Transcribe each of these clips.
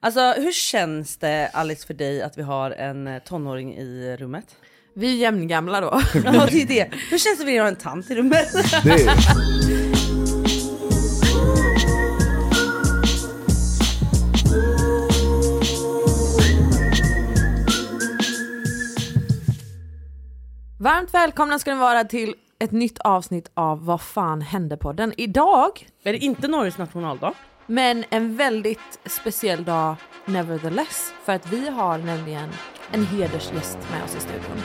Alltså hur känns det Alice för dig att vi har en eh, tonåring i rummet? Vi är jämngamla då. Ja det är det. Hur känns det för dig att ha en tant i rummet? Varmt välkomna ska ni vara till ett nytt avsnitt av Vad fan hände-podden. Idag, är det inte Norges nationaldag? Men en väldigt speciell dag nevertheless. För att vi har nämligen en hedersgäst med oss i studion.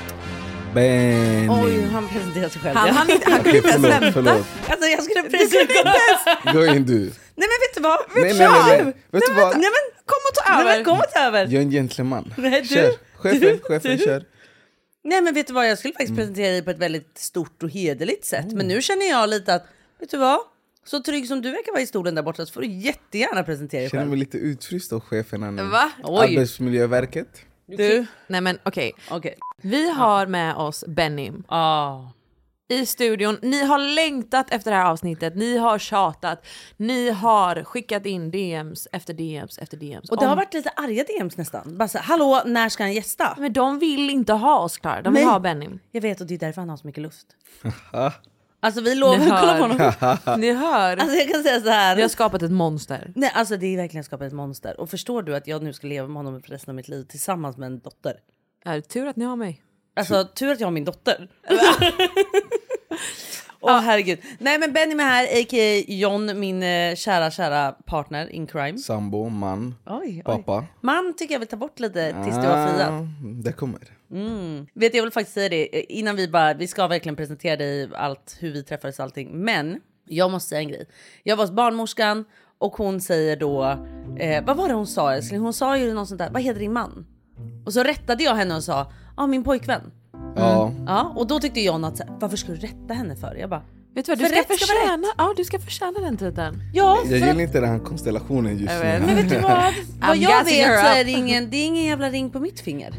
Benny. Oj han presenterar sig själv. Han, han, inte, han kunde inte ens förlåt, vänta. förlåt. Alltså jag skulle presentera. Gå in du. Nej men vet du vad? Vet Nej, du nej, vad? nej, nej. Vet du vad? Nej men Kom och ta Nej, över! men kom och ta över. Jag är en gentleman. Nej, du- Kör. Chefen, du- chefen, du- kör. Nej men vet du vad, jag skulle faktiskt presentera dig på ett väldigt stort och hederligt sätt. Men nu känner jag lite att, vet du vad? Så trygg som du verkar vara i stolen där borta så får du jättegärna presentera dig Jag känner själv. mig lite utfryst av cheferna nu. Va? Oj. Arbetsmiljöverket. Du, Nej men okej. okej. Vi har med oss Benny Ah. i studion. Ni har längtat efter det här avsnittet, ni har tjatat, ni har skickat in DMs efter DMs efter DMs. Och det om- har varit lite arga DMs nästan. Bara så, hallå när ska han gästa? Men de vill inte ha oss Klara, de vill Nej. ha Benny. Jag vet och det är därför han har så mycket lust. Alltså vi lovar, Ni kolla på honom. Ni hör, Alltså jag kan säga så här. vi har skapat ett monster. Nej alltså det är verkligen skapat ett monster. Och förstår du att jag nu ska leva med honom för resten av mitt liv tillsammans med en dotter? Är det tur att ni har mig? Alltså tur att jag har min dotter. Åh herregud. Nej men Benny är här, a.k.a. John, min eh, kära kära partner in crime. Sambo, man, Oj, oj. pappa. Man tycker jag vill ta bort lite tills du har friat. Ah, Det kommer. Vet du, jag vill faktiskt säga det eh, innan vi bara, vi ska verkligen presentera dig allt, hur vi träffades och allting. Men jag måste säga en grej. Jag var hos barnmorskan och hon säger då, eh, vad var det hon sa älskling? Hon sa ju något sånt där, vad heter din man? Och så rättade jag henne och sa, ja min pojkvän. Ja, Ja, och då tyckte John att varför ska du rätta henne för? Jag bara, Vet du vad, du För ska, rätt ska förtjäna, ja, du ska förtjäna den tiden. ja, jag gillar att, inte den här konstellationen just Jag nu. vet. men vet du vad? Vad jag vet så är det ingen, det är ingen jävla ring på mitt finger.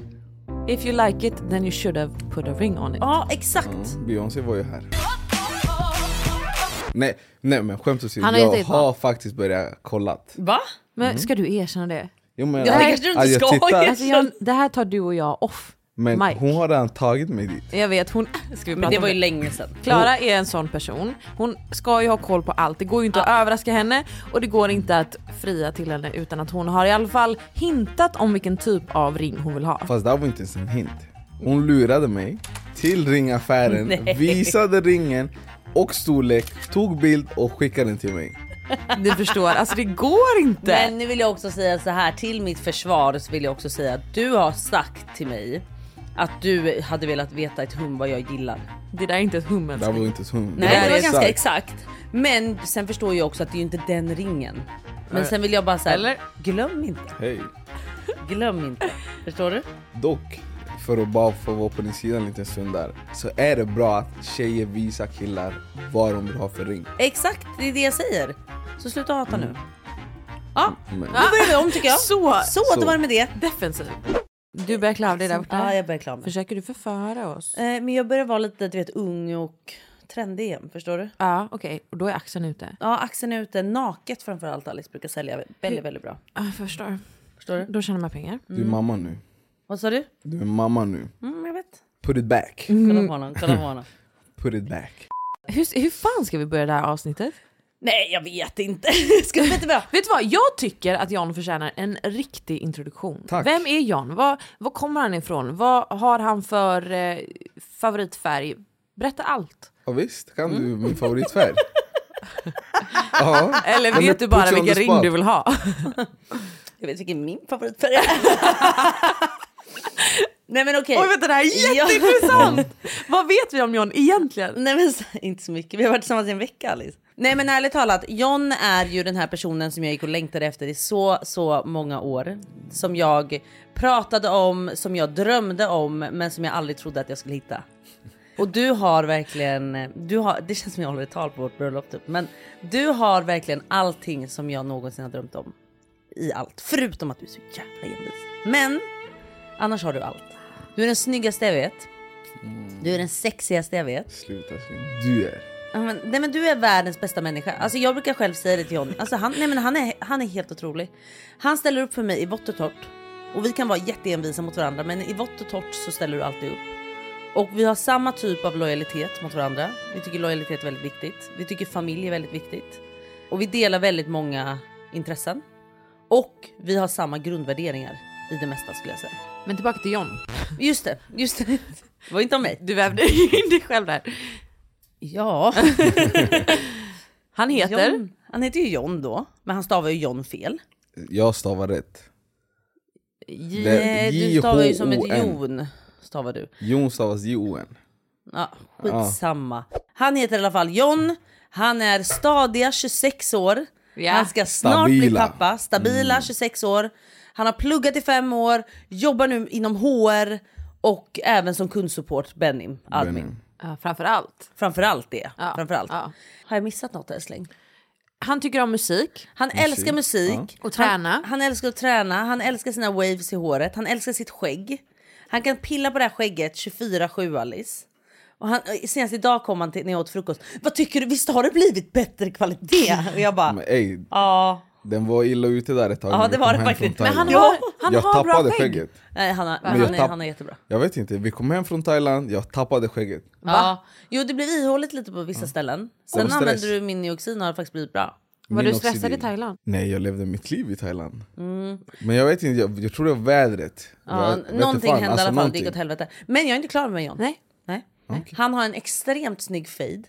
If you like it then you should have put a ring on it. Ja, exakt. Beyoncé var ju här. Nej, nej men skämt åsido, Han har jag har faktiskt börjat kollat. Va? Men ska du erkänna det? Jo, men, Ja, att- kanske du inte jag ska. Alltså John, det här tar du och jag off Men mic. hon har redan tagit mig dit. Jag vet, hon... Ska vi Men det var ju länge sedan. Klara är en sån person. Hon ska ju ha koll på allt. Det går ju inte att överraska henne och det går inte att fria till henne utan att hon har i alla fall hintat om vilken typ av ring hon vill ha. Fast det här var inte ens en hint. Hon lurade mig till ringaffären, Nej. visade ringen och storlek, tog bild och skickade den till mig. Du förstår, alltså det går inte. Men nu vill jag också säga så här till mitt försvar så vill jag också säga att du har sagt till mig att du hade velat veta ett hum vad jag gillar. Det där är inte ett hum Det älskling. var inte så hon. Nej där det var är ganska exakt. exakt. Men sen förstår jag också att det är ju inte den ringen. Men sen vill jag bara säga, Eller? glöm inte. Hej. Glöm inte. Förstår du? Dock, för att bara få vara på din sida en liten stund där, så är det bra att tjejer visar killar vad de vill ha för ring. Exakt, det är det jag säger. Så sluta hata nu. Ja, Men, då börjar vi om tycker jag. Så Så, Så. det var det med det. defensiv. Du börjar klä av dig där borta. Ja, jag börjar klara mig. Försöker du förföra oss? Eh, Men jag börjar vara lite du vet, ung och trendig igen, förstår du? Ja okej, och då är axeln ute. Ja, axeln är ute, naket framförallt Alice brukar sälja väldigt, väldigt bra. Ja, jag förstår. Förstår du? Då tjänar man pengar. du är mamma nu. Vad sa du? Du är mamma nu. Mm, jag vet. Put it back. Kolla på honom, kolla på honom. Put it back. Hur, hur fan ska vi börja det här avsnittet? Nej, jag vet inte. Ska du veta vad? Vet du vad, jag tycker att John förtjänar en riktig introduktion. Tack. Vem är John? Var, var kommer han ifrån? Vad har han för eh, favoritfärg? Berätta allt. Ja, visst, kan du min favoritfärg? ja. Eller Men vet det du bara vilken ring du vill ha? Jag vet vilken min favoritfärg är. Nej men okej. Oj vänta, det här är jätteintressant! Vad vet vi om John egentligen? Nej men inte så mycket, vi har varit tillsammans i en vecka Alice. Nej men ärligt talat, John är ju den här personen som jag gick och längtade efter i så, så många år. Som jag pratade om, som jag drömde om, men som jag aldrig trodde att jag skulle hitta. Och du har verkligen, du har, det känns som jag håller ett tal på vårt bröllop typ, men du har verkligen allting som jag någonsin har drömt om. I allt, förutom att du är så jävla envis. Men annars har du allt. Du är den snyggaste jag vet. Du är den sexigaste jag vet. Sluta, sluta. Du är. Men, nej men du är världens bästa människa. Alltså jag brukar själv säga det till John. Alltså han, nej men han, är, han är helt otrolig. Han ställer upp för mig i vått och torrt. Och vi kan vara jätteenvisa mot varandra men i vått och torrt så ställer du alltid upp. Och vi har samma typ av lojalitet mot varandra. Vi tycker lojalitet är väldigt viktigt. Vi tycker familj är väldigt viktigt. Och vi delar väldigt många intressen. Och vi har samma grundvärderingar i det mesta skulle jag säga. Men tillbaka till John. Just det, just det. Det var inte om mig. Du vävde in dig själv där. Ja. Han heter? John, han heter ju John då, men han stavar ju John fel. Jag stavar rätt. J- du stavar ju som ett J-O-N. Jon. Stavar du. Jon stavas J-O-N. Ja, skitsamma. Han heter i alla fall John. Han är stadiga 26 år. Ja. Han ska snart bli Stabila. pappa. Stabila 26 år. Han har pluggat i fem år, jobbar nu inom HR och även som kundsupport, Benim, admin. Benim. Ja, framför allt. Framförallt det. Ja, Framförallt. ja. Har jag missat något älskling? Han tycker om musik. Han älskar musik. Och träna. Han, han älskar att träna. Han älskar sina waves i håret. Han älskar sitt skägg. Han kan pilla på det här skägget 24-7 Alice. Och han, senast idag kom han till, när jag åt frukost. Vad tycker du? Visst har det blivit bättre kvalitet? Och jag bara, ja. Den var illa ute där ett tag. Ja, när det var kom det faktiskt. från Men han Thailand. har, han jag har bra tappade skägg. skägget. Nej, han, har, Men han, jag är, tapp- han är jättebra. Jag vet inte, vi kom hem från Thailand, jag tappade skägget. Ja. Jo, det blev ihåligt lite på vissa ställen. Sen Och stress. använde du min Neoxin och har faktiskt blivit bra. Var du Minoxidil. stressad i Thailand? Nej, jag levde mitt liv i Thailand. Men jag vet inte, jag, jag tror det var vädret. Mm. Ja, jag, vet någonting fan, hände alltså i alla fall, det gick åt helvete. Men jag är inte klar med John. Nej. Nej. Han har en extremt snygg fade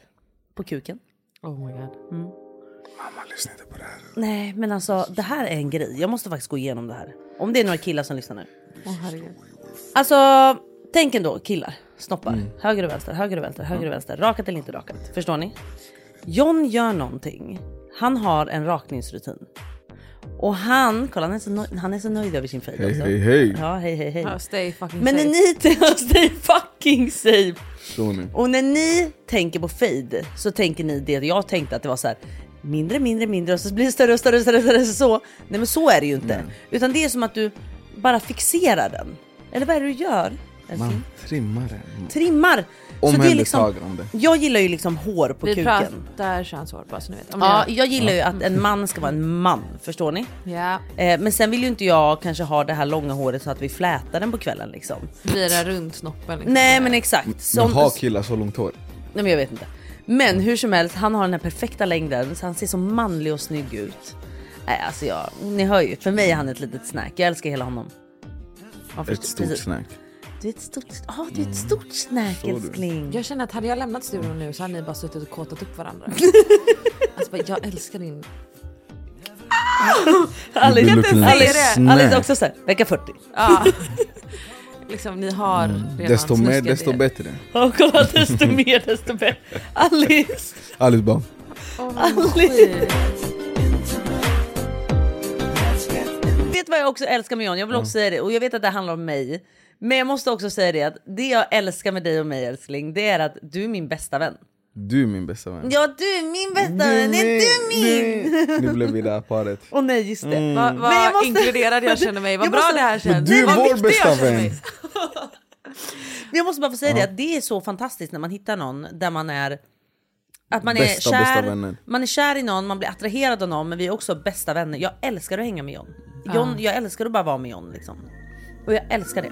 på kuken. Oh my god. Mamma, lyssna inte på det här. Nej, men alltså det här är en grej. Jag måste faktiskt gå igenom det här. Om det är några killar som lyssnar nu. Åh herregud. Alltså, tänk ändå killar. Snoppar. Höger och vänster, höger och vänster, höger och vänster. Rakat eller inte rakat. Förstår ni? John gör någonting. Han har en rakningsrutin. Och han, kolla han är så, nöjd, han är så nöjd över sin fade Hej, också. hej, hej. Ja, hej, hej, hej. Ja, stay fucking Men när safe. ni stay fucking safe. Och när ni tänker på fade så tänker ni det jag tänkte att det var så här mindre, mindre, mindre och så blir det större och större och större, större så. Nej men så är det ju inte. Utan det är som att du bara fixerar den. Eller vad är det du gör? älskling? Man trimmar den. Trimmar! Så det är liksom, jag gillar ju liksom hår på Vi kuken. pratar könshår bara så ni vet. Om Ja, jag gillar ju att en man ska vara en man, förstår ni? ja. Eh, men sen vill ju inte jag kanske ha det här långa håret så att vi flätar den på kvällen liksom. Vira runt snoppen. Liksom. Nej men exakt. Men Som, har killar så långt hår? Nej men jag vet inte. Men hur som helst, han har den här perfekta längden så han ser så manlig och snygg ut. Nej alltså jag, ni hör ju, för mig är han ett litet snack. Jag älskar hela honom. Ja, Ett stort precis. snack. Du är ett stort, ah, du är ett stort snack älskling. Jag känner att hade jag lämnat studion nu så hade ni bara suttit och kåtat upp varandra. alltså, bara, jag älskar din... Alice, like Alice, a snack. Alice också såhär, vecka 40. Ja. Liksom ni har redan Mm. Desto mer, desto er. bättre. Ja kolla desto mer desto bättre. Alice, Alice bara, vad skit. vet vad jag också älskar med John? Jag vill också säga det och jag vet att det handlar om mig. Men jag måste också säga det att det jag älskar med dig och mig älskling, det är att du är min bästa vän. Du är min bästa vän. Ja du är min bästa vän, är du min? Nej. Nu blev vi det här paret. Åh nej just det. Vad Men vad jag måste- inkluderad jag känner mig. Vad bra måste- det här känns. Men du är vår bästa vän. mig. Men jag måste bara få säga det att det är så fantastiskt när man hittar någon där man är att man Bästa, är kär, man är kär i någon, man blir attraherad av någon men vi är också bästa vänner. Jag älskar att hänga med John. John Jag älskar att bara vara med John liksom. Och jag älskar det.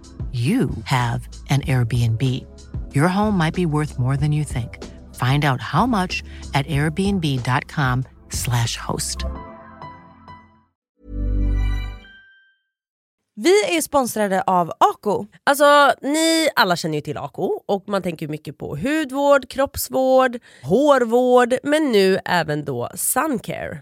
you have an Airbnb. Your home might be worth more than you think. Find out how much at airbnb.com/slash host. Vi är sponsrade av Ako. Alltså ni alla känner ju till Ako och man tänker mycket på hudvård, kroppsvård, hårvård men nu även då suncare.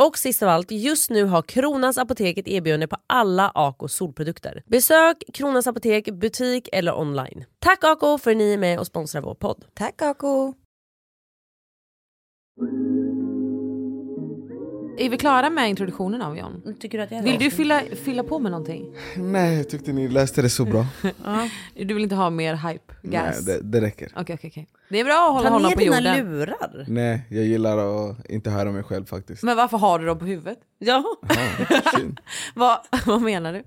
Och sist av allt, just nu har Kronans Apotek ett erbjudande på alla Ako solprodukter. Besök Kronans Apotek, butik eller online. Tack Ako för att ni är med och sponsrar vår podd. Tack Ako! Är vi klara med introduktionen av John? Tycker du att jag Vill du fylla, fylla på med någonting? Nej, jag tyckte ni läste det så bra. Du vill inte ha mer hype? Nej, Gas? det, det räcker. Okej, okej, okej. Det är bra att hålla Ta honom ner på dina jorden. lurar. Nej, jag gillar att inte höra mig själv faktiskt. Men varför har du dem på huvudet? Ja. Vad, vad menar du?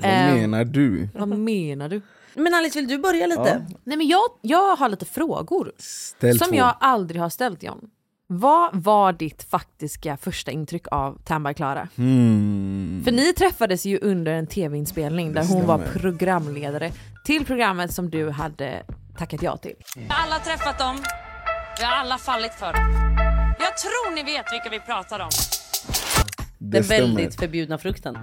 Vad Ehm, menar du? Vad menar du? Men Alice vill du börja lite? Nej men jag, jag har lite frågor Ställ som två. jag aldrig har ställt John. Vad var ditt faktiska första intryck av Tamba Klara? Hmm. För ni träffades ju under en tv-inspelning där hon var programledare till programmet som du hade tackat ja till. alla träffat dem. Vi har alla fallit för dem. Jag tror ni vet vilka vi pratar om. Det Den stämmer. väldigt förbjudna frukten.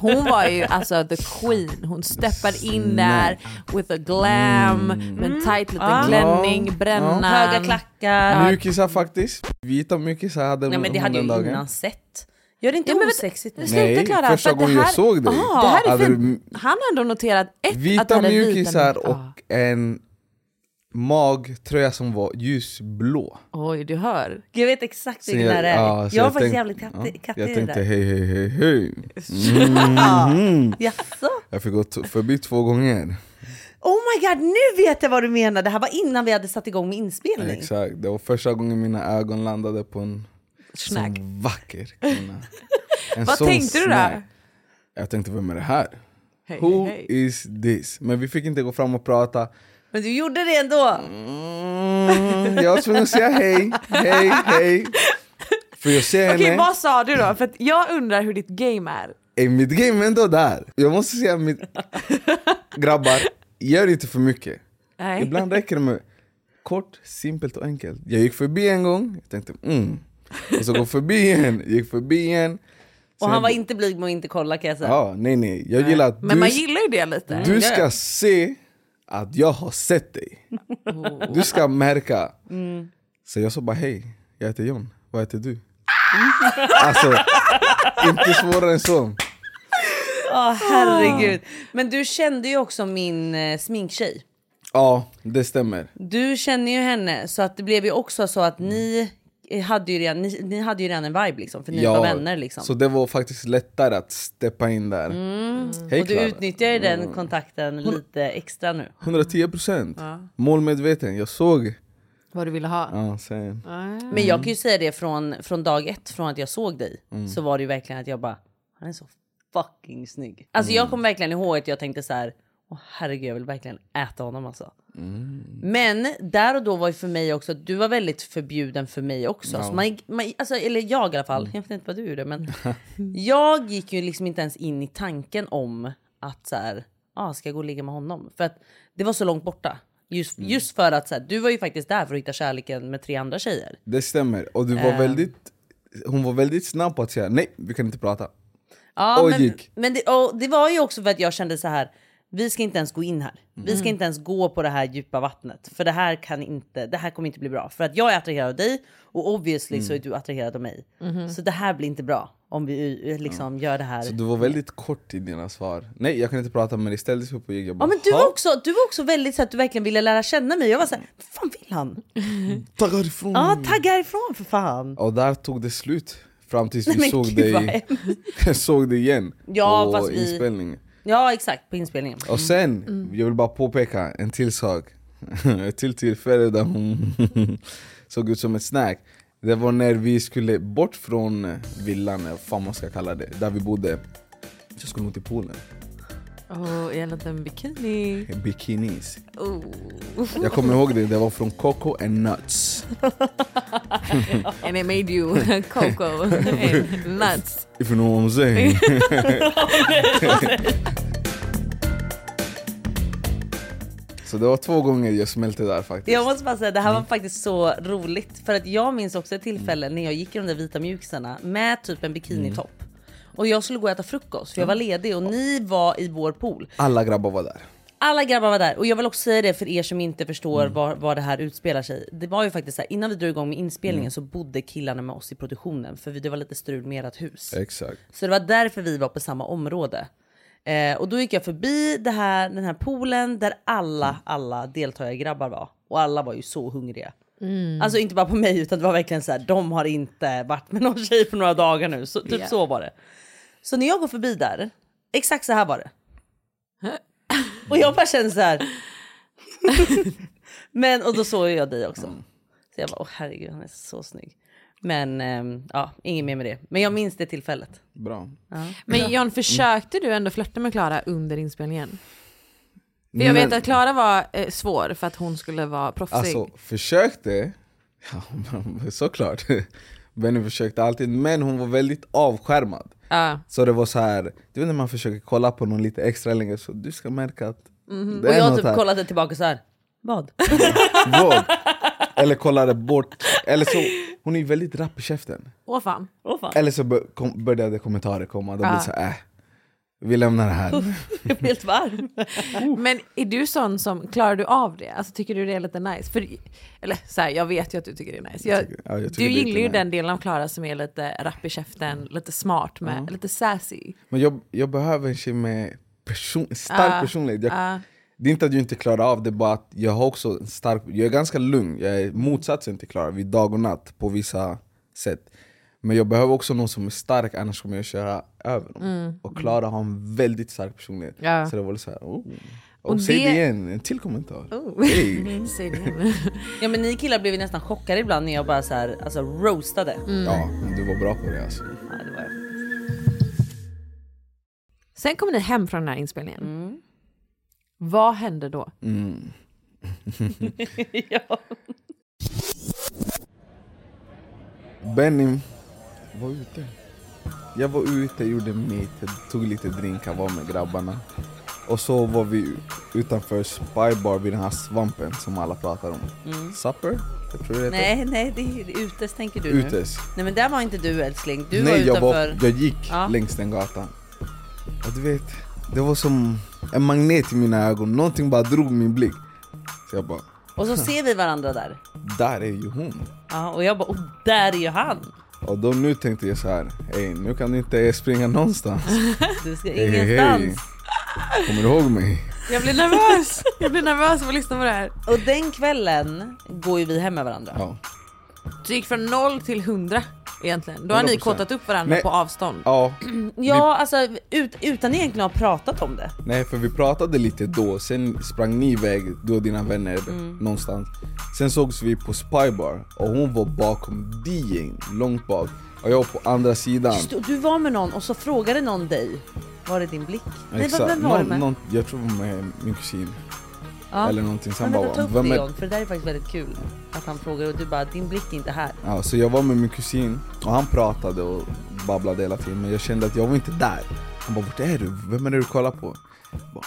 Hon var ju alltså the queen, hon steppade in där with a glam, med en tight liten Ah. klänning, Ja. brännan. Höga klackar. Mjukisar faktiskt. Vita mjukisar hade Nej men det hon hade den jag dagen. innan sett. Gör det inte Ja, osexigt nu? Nej, Clara, första att gången jag såg dig. Ah, det här är du Han har ändå noterat ett, att Vita hade mjukisar vita och ah. en magtröja som var ljusblå. Oj, du hör. Jag vet exakt vilken det här är. ja, jag var faktiskt jävligt kattig, ja, Jag tänkte hej hej hej hej. Jaså? Jag fick gå förbi två gånger. Oh my god, nu vet jag vad du menar! Det här var innan vi hade satt igång med inspelning. Exakt, det var första gången mina ögon landade på en Snack. sån vacker kvinna. Vad tänkte du då? snack. Jag tänkte, vem är det här? Hej, Who hej, hej. is this? Men vi fick inte gå fram och prata. Men du gjorde det ändå! Mm, jag var tvungen att säga hej, hej, hej. För jag ser Okej, henne, vad sa du då? För att jag undrar hur ditt game är. är mitt game är ändå där. Jag måste säga mitt... Grabbar, gör inte för mycket. Nej. Ibland räcker det med kort, simpelt och enkelt. Jag gick förbi en gång, jag tänkte mm. Och så gå förbi igen, gick förbi igen. Och han var inte blyg med att inte kolla kan jag säga. Ja, nej nej. Jag gillar att Men du, man gillar ju det lite. du ska se att jag har sett dig. Du ska märka. Så jag sa bara hej, jag heter John, vad heter du? alltså, inte svårare än så. Åh herregud. Men du kände ju också min eh, sminktjej. Ja, det stämmer. Du känner ju henne så att det blev ju också så att ni hade ju redan, ni, ni hade ju redan en vibe liksom för ni var vänner liksom. Så det var faktiskt lättare att steppa in där. Hej och du utnyttjar ju den kontakten lite extra nu. 110 procent. Målmedveten. Jag såg. Vad du ville ha. Ja, sen. Men jag kan ju säga det från, från dag ett, från att jag såg dig, Mm. så var det ju verkligen att jag bara, han är så fucking snygg. Alltså jag kommer verkligen ihåg att jag tänkte så här, åh herregud jag vill verkligen äta honom alltså. Mm. Men där och då var ju för mig också, du var väldigt förbjuden för mig också. Så man, man, alltså, eller jag i alla fall, jag vet inte vad du gjorde men jag gick ju liksom inte ens in i tanken om att så här, ah, ska jag gå och ligga med honom? För att det var så långt borta. Just, just för att så här, du var ju faktiskt där för att hitta kärleken med tre andra tjejer. Det stämmer. Och du var Ehm. väldigt, hon var väldigt snabb på att säga nej, vi kan inte prata. Ja, Och men, gick. men det, och det var ju också för att jag kände så här. Vi ska inte ens gå in här. Vi ska inte ens gå på det här djupa vattnet. För det här kan inte, det här kommer inte bli bra. För att jag är attraherad av dig och obviously så är du attraherad av mig. Så det här blir inte bra om vi eh, liksom gör det här. Så du var väldigt kort i dina svar. Nej, jag kan inte prata med dig. Ställde sig upp och gick. Jag bara, Ja men du "Ha, var, också, du var också väldigt så att du verkligen ville lära känna mig. Jag var så här, vad fan vill han? Tagga härifrån. Ja tagga härifrån för fan. Och där tog det slut. Fram tills vi såg dig, såg dig igen Ja, på vi- inspelningen. Ja exakt på inspelningen. Och sen, jag vill bara påpeka en till sak. Ett till tillfälle där hon såg ut som ett snack. Det var när vi skulle bort från villan, vad fan man ska kalla det, där vi bodde. Jag skulle nog till poolen. Oh, en liten bikini. Bikinis. Oh. Jag kommer ihåg det, det var från Coco and Nuts. And it made you cocoa and nuts. If you know what I'm saying. Så det var två gånger jag smälte där faktiskt. Jag måste bara säga det här Mm. var faktiskt så roligt för att jag minns också ett tillfälle när jag gick i de där vita mjukisarna med typ en bikinitopp. Mm. Och jag skulle gå och äta frukost för jag var ledig och ni var i vår pool. Alla grabbar var där. Alla grabbar var där och jag vill också säga det för er som inte förstår Mm. var, var det här utspelar sig. Det var ju faktiskt så här, innan vi drog igång med inspelningen Mm. så bodde killarna med oss i produktionen för vi- det var lite strul med ert hus. Exakt. Så det var därför vi var på samma område. Eh, och då gick jag förbi det här, den här poolen där alla, alla deltagargrabbar var. Och alla var ju så hungriga. Alltså inte bara på mig utan det var verkligen så här, de har inte varit med någon tjej på några dagar nu. Så, typ Ja. så var det. Så när jag går förbi där, exakt så här var det. Och jag bara kände så här. Men och då såg jag dig också. Så jag bara, åh herregud han är så snygg. Men ehm, ja, inget mer med det. Men jag minns det tillfället. Bra. Men John, försökte du ändå flörta med Klara under inspelningen? För jag vet Men- att Klara var eh, svår för att hon skulle vara proffsig. Alltså, försökte, ja, såklart. Benny försökte alltid, men hon var väldigt avskärmad. Ja. Så det var så här, du vet när man försöker kolla på någon lite extra länge, så du ska märka att det Mhm. Och är jag något typ här. kollade tillbaka så här. Vad? Vad? Eller kollade bort, eller så, hon är ju väldigt rapp i käften. Åh fan. Åh fan. Eller så bör, kom, började kommentarer komma, då blir det så här, äh, vi lämnar det här. Jag blir helt varm. Men är du sån som, klarar du av det? Alltså tycker du det är lite nice? För, eller så här, jag vet ju att du tycker det är nice. Jag, tycker- ja, jag du gillar ju den delen av Klara som är lite rapp i käften, lite smart med, lite sassy. Men jag, jag behöver en tjej med person, stark Ja, personlighet. Jag, ja. Det är inte att jag inte klarar av det, bara att jag har också en stark, jag är ganska lugn, jag är motsatsen till Klara, vid dag och natt på vissa sätt. Men jag behöver också någon som är stark, annars kommer jag köra över dem. Och Klara har en väldigt stark personlighet. Mm. Ja. Så det var så här, oh. Och, Och säg det- det igen, en till kommentar. Oh. Hey. Säg det. Ja men ni killar blev nästan chockade ibland när jag bara så här, alltså roastade. Mm. Ja, men du var bra på det alltså. Ja, det var jag. Sen kommer ni hem från den här inspelningen. Vad hände då? Mm. ja. Benny var ute. Jag var ute, gjorde mitt, tog lite drinkar, var med grabbarna. Och så var vi utanför Spy Bar vid den här svampen som alla pratar om. Supper? Jag tror det heter. Nej nej det är utes tänker du nu. Utes. Nej men där var inte du älskling. Du Nej, var jag, utanför. var, jag gick Ja. längs den gatan. Och du vet, det var som en magnet i mina ögon. Någonting bara drog min blick. Så jag bara, Och så ser vi varandra där. Där är ju hon. Ja, och jag bara, och där är ju han. Och då nu tänkte jag så här, Ey, nu kan du inte springa någonstans. Du ska Hej, hej, ingenstans. hej. Kommer du ihåg mig? Jag blir nervös! Jag blir nervös av att lyssna på det här. Och den kvällen går ju vi hem med varandra. Ja. Du gick från 0 till 100 egentligen. Då har ni 100%. kåtat upp varandra Nej. på avstånd. Ja, Ja, alltså ut, utan egentligen att ha pratat om det. nej för vi pratade lite då, sen sprang ni iväg, du och dina vänner, Mm. någonstans Sen sågs vi på Spybar, och hon var bakom DJn, långt bak Och jag var på andra sidan Just det, du var med någon och så frågade någon dig. Var det din blick? Nej, Exakt. vad- vem var det Någon- med? någon- jag tror det var med min kusin Ja. Eller någonting, så Men han vänta, ta bara upp vem det är... John, för det där är faktiskt väldigt kul. Att han frågar och du bara, din blick är inte här. Ja, så jag var med min kusin, och han pratade och babblade hela tiden Men jag kände att jag var inte där Han bara 'Vart är du? Vem är det du kollar på?' Bara,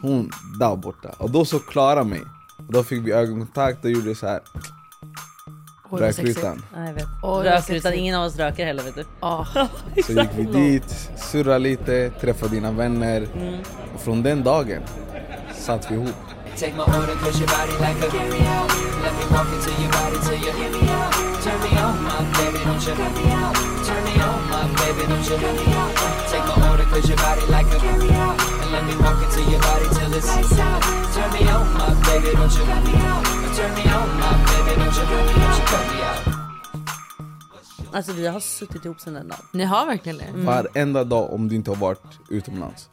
Hon där borta, och då så Klara mig och Då fick vi ögonkontakt och gjorde så här. Rökrutan Ja, jag vet. Oj, vad Röker sexigt. utan ingen av oss röker heller vet du. Ja. Så gick vi dit, surrade lite, träffade dina vänner Och från den dagen satt vi ihop. Alltså vi har suttit ihop sedan den dagen. Ni har verkligen det? Varenda dag om du inte har varit utomlands.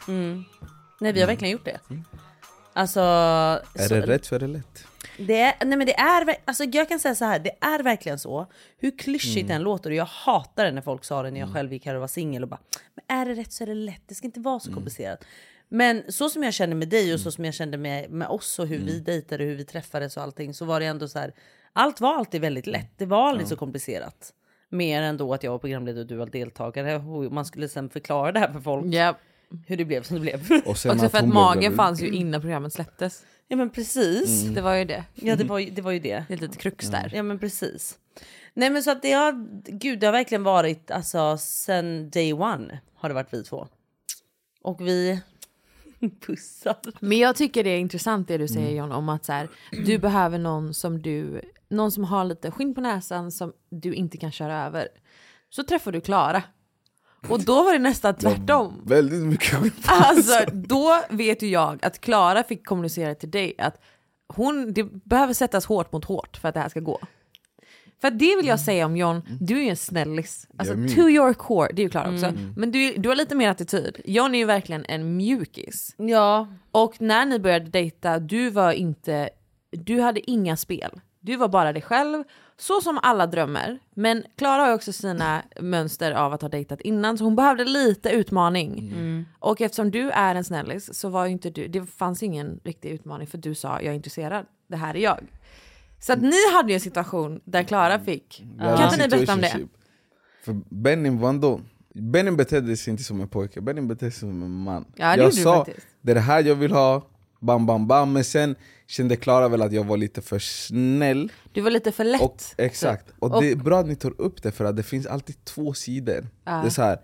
Nej vi har verkligen gjort det. Alltså... Är så- det rätt så är det lätt Det är, nej men det är, alltså jag kan säga så här, det är verkligen så. Hur klyschigt den låter och jag hatar det när folk sa det när jag själv gick här och var singel och bara Men är det rätt så är det lätt, det ska inte vara så komplicerat. Men så som jag kände med dig och så som jag kände med, med oss och hur vi dejtade och hur vi träffades och allting så var det ändå så här. Allt var alltid väldigt lätt, det var aldrig så komplicerat. Mer än då att jag var programledare och du var deltagare och man skulle sen förklara det här för folk. Ja. Hur det blev som det blev. Och sen Också för att magen fanns ju innan programmet släpptes. Ja men precis. Det var ju det. Ja det var, ju- det var ju det. Det är ett litet krux där. Ja men precis. Nej men så att det har, gud det har verkligen varit alltså sen day one har det varit vi två. Och vi pussar. Men jag tycker det är intressant det du säger Mm. John om att så här, du behöver någon som du, någon som har lite skinn på näsan som du inte kan köra över. Så träffar du Klara. Och då var det nästan tvärtom. Väldigt mycket skit Alltså då vet ju jag att Klara fick kommunicera till dig att hon, det behöver sättas hårt mot hårt för att det här ska gå. För det vill jag säga om John, du är ju en snällis. Alltså to your core, det är ju Klara också. Men du, du har lite mer attityd. John är ju verkligen en mjukis. Ja. Och när ni började dejta, du var inte, du hade inga spel. Du var bara dig själv, så som alla drömmer. Men Klara har också sina mönster av att ha dejtat innan, så hon behövde lite utmaning. Och eftersom du är en snällis så var ju inte du, det fanns ingen riktig utmaning för du sa jag är intresserad, det här är jag. Så att ni hade ju en situation där Klara fick, Vi hade kan inte ni berätta om det? För Benny var ändå, Benny betedde sig inte som en pojke, Benny betedde sig som en man Ja, det Jag sa, faktiskt. det är det här jag vill ha, bam bam bam. Men sen kände Klara väl att jag var lite för snäll. Du var lite för lätt. och, Exakt, och, Och- det är bra att ni tar upp det för att det finns alltid två sidor. Det är så här,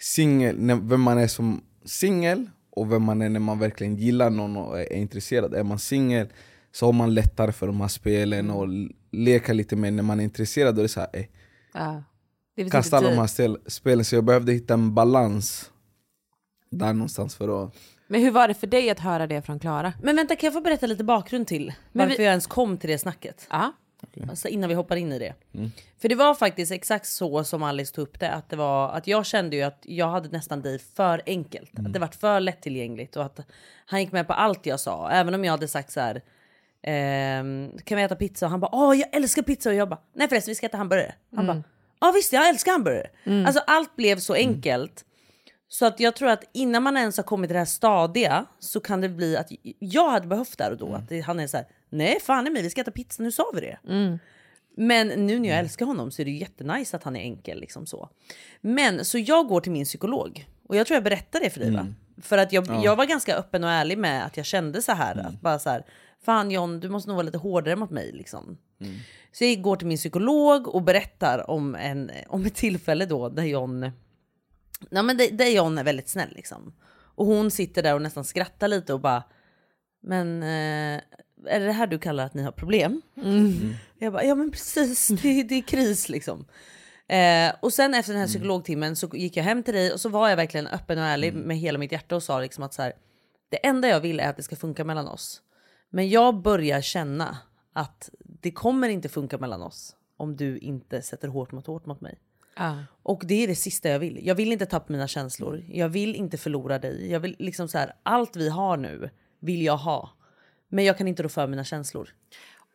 singel, vem man är som singel och vem man är när man verkligen gillar någon och är intresserad. Är man singel så har man lättare för de här spelen och leka lite mer när man är intresserad, är det så här, eh, Ja. Det kasta alla de här spelen. Så jag behövde hitta en balans där någonstans för att... Men hur var det för dig att höra det från Klara? Men vänta kan jag få berätta lite bakgrund till Men varför vi- jag ens kom till det snacket? Ja. Alltså innan vi hoppar in i det. För det var faktiskt exakt så som Alice tog upp det. Att, det var, att jag kände ju att jag hade nästan dig för enkelt. Att det var för lättillgängligt och att han gick med på allt jag sa. Även om jag hade sagt så här. Ehm, kan vi äta pizza? Och han bara åh jag älskar pizza. Och jag bara nej förresten vi ska äta hamburgare. Han bara ja visst jag älskar hamburgare. Alltså allt blev så enkelt. Så att jag tror att innan man ens har kommit till det här stadia så kan det bli att jag hade behövt där och då. Att det, han är så här, nej fan i mig vi ska äta pizza, nu sa vi det. Men nu när jag älskar honom så är det ju jättenice att han är enkel liksom så. Men så jag går till min psykolog och jag tror jag berättade det för dig va? För att jag, jag var ganska öppen och ärlig med att jag kände så här att bara så här fan John du måste nog vara lite hårdare mot mig liksom. Så jag går till min psykolog och berättar om, en, om ett tillfälle då där John Nej, men det, där John är väldigt snäll liksom. Och hon sitter där och nästan skrattar lite och bara Men eh, är det det här du kallar att ni har problem? Jag bara, ja men precis, det, det är kris liksom. Eh, och sen efter den här psykologtimmen så gick jag hem till dig och så var jag verkligen öppen och ärlig med hela mitt hjärta och sa liksom att så här, det enda jag vill är att det ska funka mellan oss. Men jag börjar känna att det kommer inte funka mellan oss om du inte sätter hårt mot hårt mot mig. Ja. Och det är det sista jag vill. Jag vill inte tappa mina känslor. Jag vill inte förlora dig. Jag vill liksom så här, allt vi har nu vill jag ha. Men jag kan inte rå för mina känslor.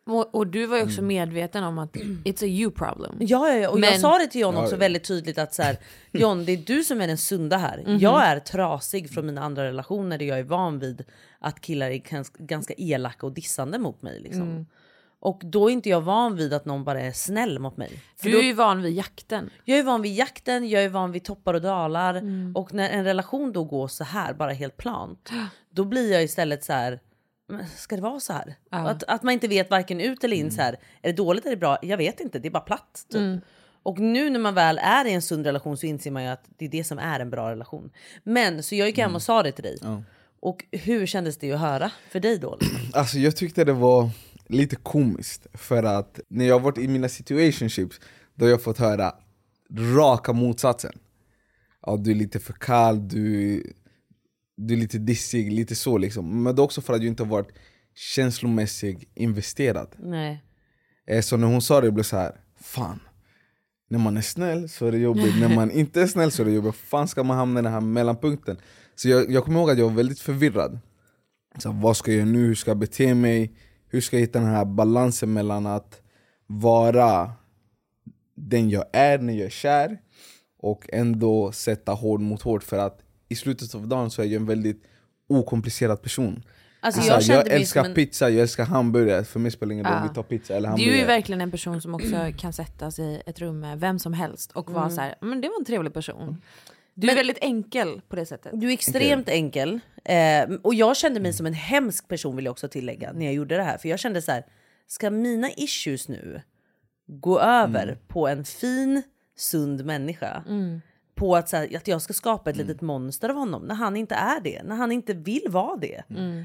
Och, och du var ju också medveten om att it's a you problem. Ja, ja, ja. och jag Men- sa det till John också väldigt tydligt att så här, John, det är du som är den sunda här. Jag är trasig från mina andra relationer där jag är van vid att killar är gans- ganska elaka och dissande mot mig. Liksom. Och då är inte jag van vid att någon bara är snäll mot mig. För Du då- är ju van vid jakten. Jag är van vid jakten, jag är van vid toppar och dalar. Och när en relation då går så här, bara helt plant. Då blir jag istället så här, "Men ska det vara så här? Att, att man inte vet varken ut eller in så här. Är det dåligt eller bra? Jag vet inte, det är bara platt. Typ. Och nu när man väl är i en sund relation så inser man ju att det är det som är en bra relation. Men så jag gick hem och sa det till dig. Och hur kändes det att höra för dig då? Alltså jag tyckte det var lite komiskt för att när jag varit i mina situationships då har jag fått höra raka motsatsen. Ja, du är lite för kall, du, du är lite dissig, lite så liksom. Men det är också för att du inte har varit känslomässigt investerad. Nej. Eh, Så när hon sa det blev så här, fan. När man är snäll så är det jobbigt, när man inte är snäll så är det jobbigt. fan ska man hamna i den här mellanpunkten? Så jag, jag kommer ihåg att jag var väldigt förvirrad. Så vad ska jag göra nu? Hur ska jag bete mig? Hur ska jag hitta den här balansen mellan att vara den jag är när jag är kär och ändå sätta hård mot hård för att i slutet av dagen så är jag en väldigt okomplicerad person. Alltså, Så jag jag älskar en... pizza, jag älskar hamburgare, för mig spelar det ingen roll om vi tar pizza eller Du hamburgare. är ju verkligen en person som också kan sätta sig i ett rum med vem som helst och vara så här, men det var en trevlig person. Du är väldigt enkel på det sättet. Du är extremt enkel. Eh, och jag kände mig som en hemsk person vill jag också tillägga när jag gjorde det här. För jag kände så här, ska mina issues nu gå över på en fin, sund människa? På att, så här, att jag ska skapa ett litet monster av honom när han inte är det. När han inte vill vara det.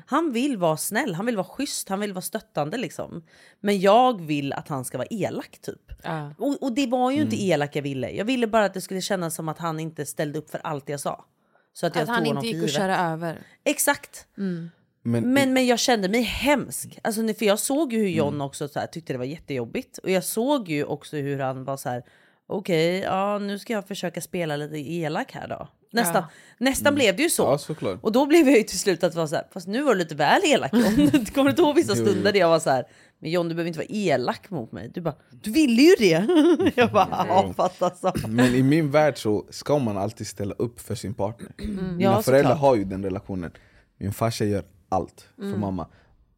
Han vill vara snäll, han vill vara schysst, han vill vara stöttande liksom. Men jag vill att han ska vara elak typ. Ja. Och, och det var ju inte elak jag ville. Jag ville bara att det skulle kännas som att han inte ställde upp för allt jag sa. Så att jag Att han tog honom inte gick givet. köra över. Exakt. Men, Men, men jag kände mig hemsk. Alltså, för jag såg ju hur John Mm. också så här, tyckte det var jättejobbigt. Och jag såg ju också hur han var så här. Okej, ja nu ska jag försöka spela lite elak här då. Nästan, nästan blev det ju så. Mm. Ja, såklart. Och då blev jag ju till slut att vara så här, fast nu var du lite väl elak John. Kommer du ihåg vissa stunder där jag var så här, men John du behöver inte vara elak mot mig. Du bara, du ville ju det. jag bara, ja fattar så. Men i min värld så ska man alltid ställa upp för sin partner. Mina Ja, föräldrar såklart. har ju den relationen. Min farsa gör allt för mamma.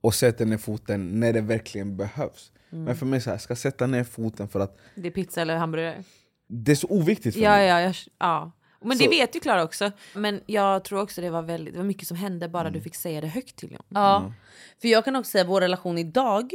Och sätter ner foten när det verkligen behövs. Men för mig så här, ska jag sätta ner foten för att Det är pizza eller hamburgare. det är så oviktigt för Ja, mig. ja, ja, ja. Men det Så- vet ju Klara också. Men jag tror också det var väldigt, det var mycket som hände bara du fick säga det högt till honom. Ja, för jag kan också säga att vår relation idag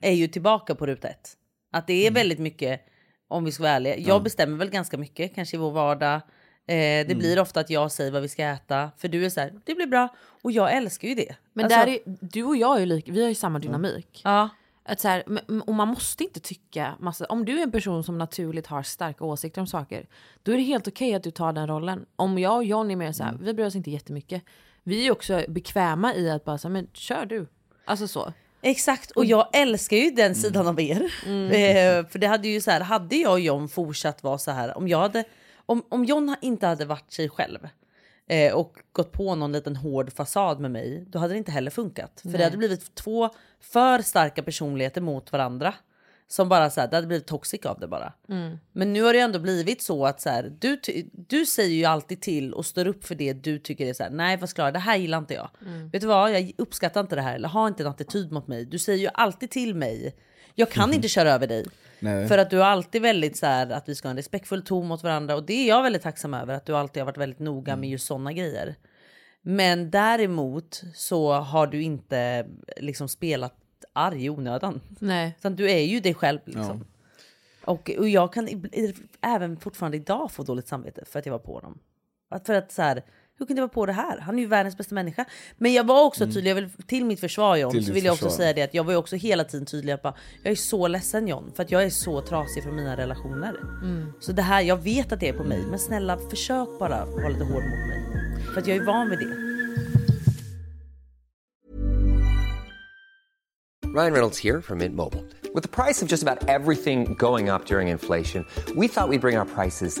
är ju tillbaka på ruta ett. Att det är väldigt mycket, om vi ska vara ärliga, jag bestämmer väl ganska mycket kanske i vår vardag. Eh, det blir ofta att jag säger vad vi ska äta, för du är så här, det blir bra. Och jag älskar ju det. Men Alltså, där är, du och jag är ju lika, vi har ju samma dynamik. Ja, Att så här, och man måste inte tycka massa, om du är en person som naturligt har starka åsikter om saker, då är det helt okej att du tar den rollen. Om jag och John är mer så här, vi bryr oss inte jättemycket. Vi är också bekväma i att bara säga, men kör du. Alltså så. exakt. Och jag älskar ju den sidan av er. Eh, för det hade ju så här, hade jag och John fortsatt vara så här, om jag hade, om, om John inte hade varit sig själv eh, och gått på någon liten hård fasad med mig, då hade det inte heller funkat. För det hade blivit två för starka personligheter mot varandra. Som bara så här, det hade blivit toxic av det bara. Men nu har det ändå blivit så att så här, du, du säger ju alltid till och står upp för det du tycker är så här, nej fast Klara det här gillar inte jag. Vet du vad, jag uppskattar inte det här eller har inte en attityd mot mig. Du säger ju alltid till mig, jag kan inte köra över dig. Nej. För att du är alltid väldigt så här att vi ska ha en respektfull ton mot varandra och det är jag väldigt tacksam över att du alltid har varit väldigt noga med just sådana grejer. Men däremot så har du inte liksom spelat arg i onödan. Nej. Utan du är ju dig själv liksom. Och, och jag kan även fortfarande idag få dåligt samvete för att jag var på dem. Att för att så här, Hur kunde jag vara på det här? Han är ju världens bästa människa. Men jag var också tydlig, jag vill, till mitt försvar John, Till så vill jag också försvar. säga det att jag var ju också hela tiden tydlig att bara, jag är så ledsen John för att jag är så trasig från mina relationer. Så det här, jag vet att det är på mig men snälla försök bara vara lite hård mot mig. För att jag är van vid det. Ryan Reynolds here from Mint Mobile. With the price of just about everything going up during inflation, we thought we'd bring our prices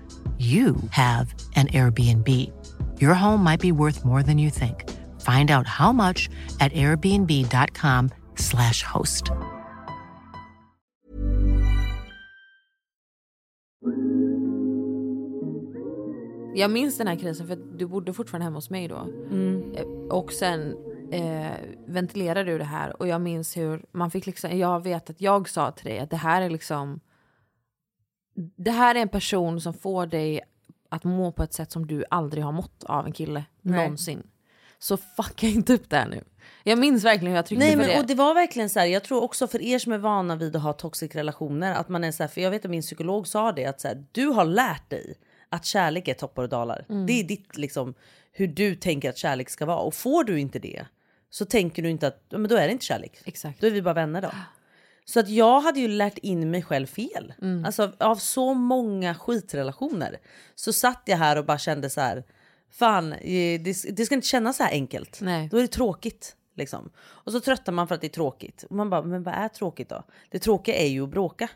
you have an Airbnb. Your home might be worth more than you think. Find out how much at airbnb.com/slash host. Jag minns den här krisen för att du bodde fortfarande hemma hos mig då. Eh, Och sen eh, ventilerade du det här och jag minns hur man fick liksom, jag vet att jag sa till dig att det här är liksom, det här är en person som får dig att må på ett sätt som du aldrig har mått av en kille Nej. någonsin. Så fucka inte upp det här nu. Jag minns verkligen hur jag tryckte Nej på men det. och det var verkligen så här, jag tror också för er som är vana vid att ha toxic relationer att man är så här, för jag vet att min psykolog sa det att så här, du har lärt dig att kärlek är toppar och dalar. Mm. Det är ditt liksom hur du tänker att kärlek ska vara och får du inte det så tänker du inte att men då är det inte kärlek. Exakt. Då är vi bara vänner då. Så att jag hade ju lärt in mig själv fel. Mm. Alltså av så många skitrelationer så satt jag här och bara kände så här. Fan, eh, det, det ska inte kännas så här enkelt. Nej. Då är det tråkigt. Liksom. Och så tröttar man för att det är tråkigt. Och man bara, men vad är tråkigt då? Det tråkiga är ju att bråka.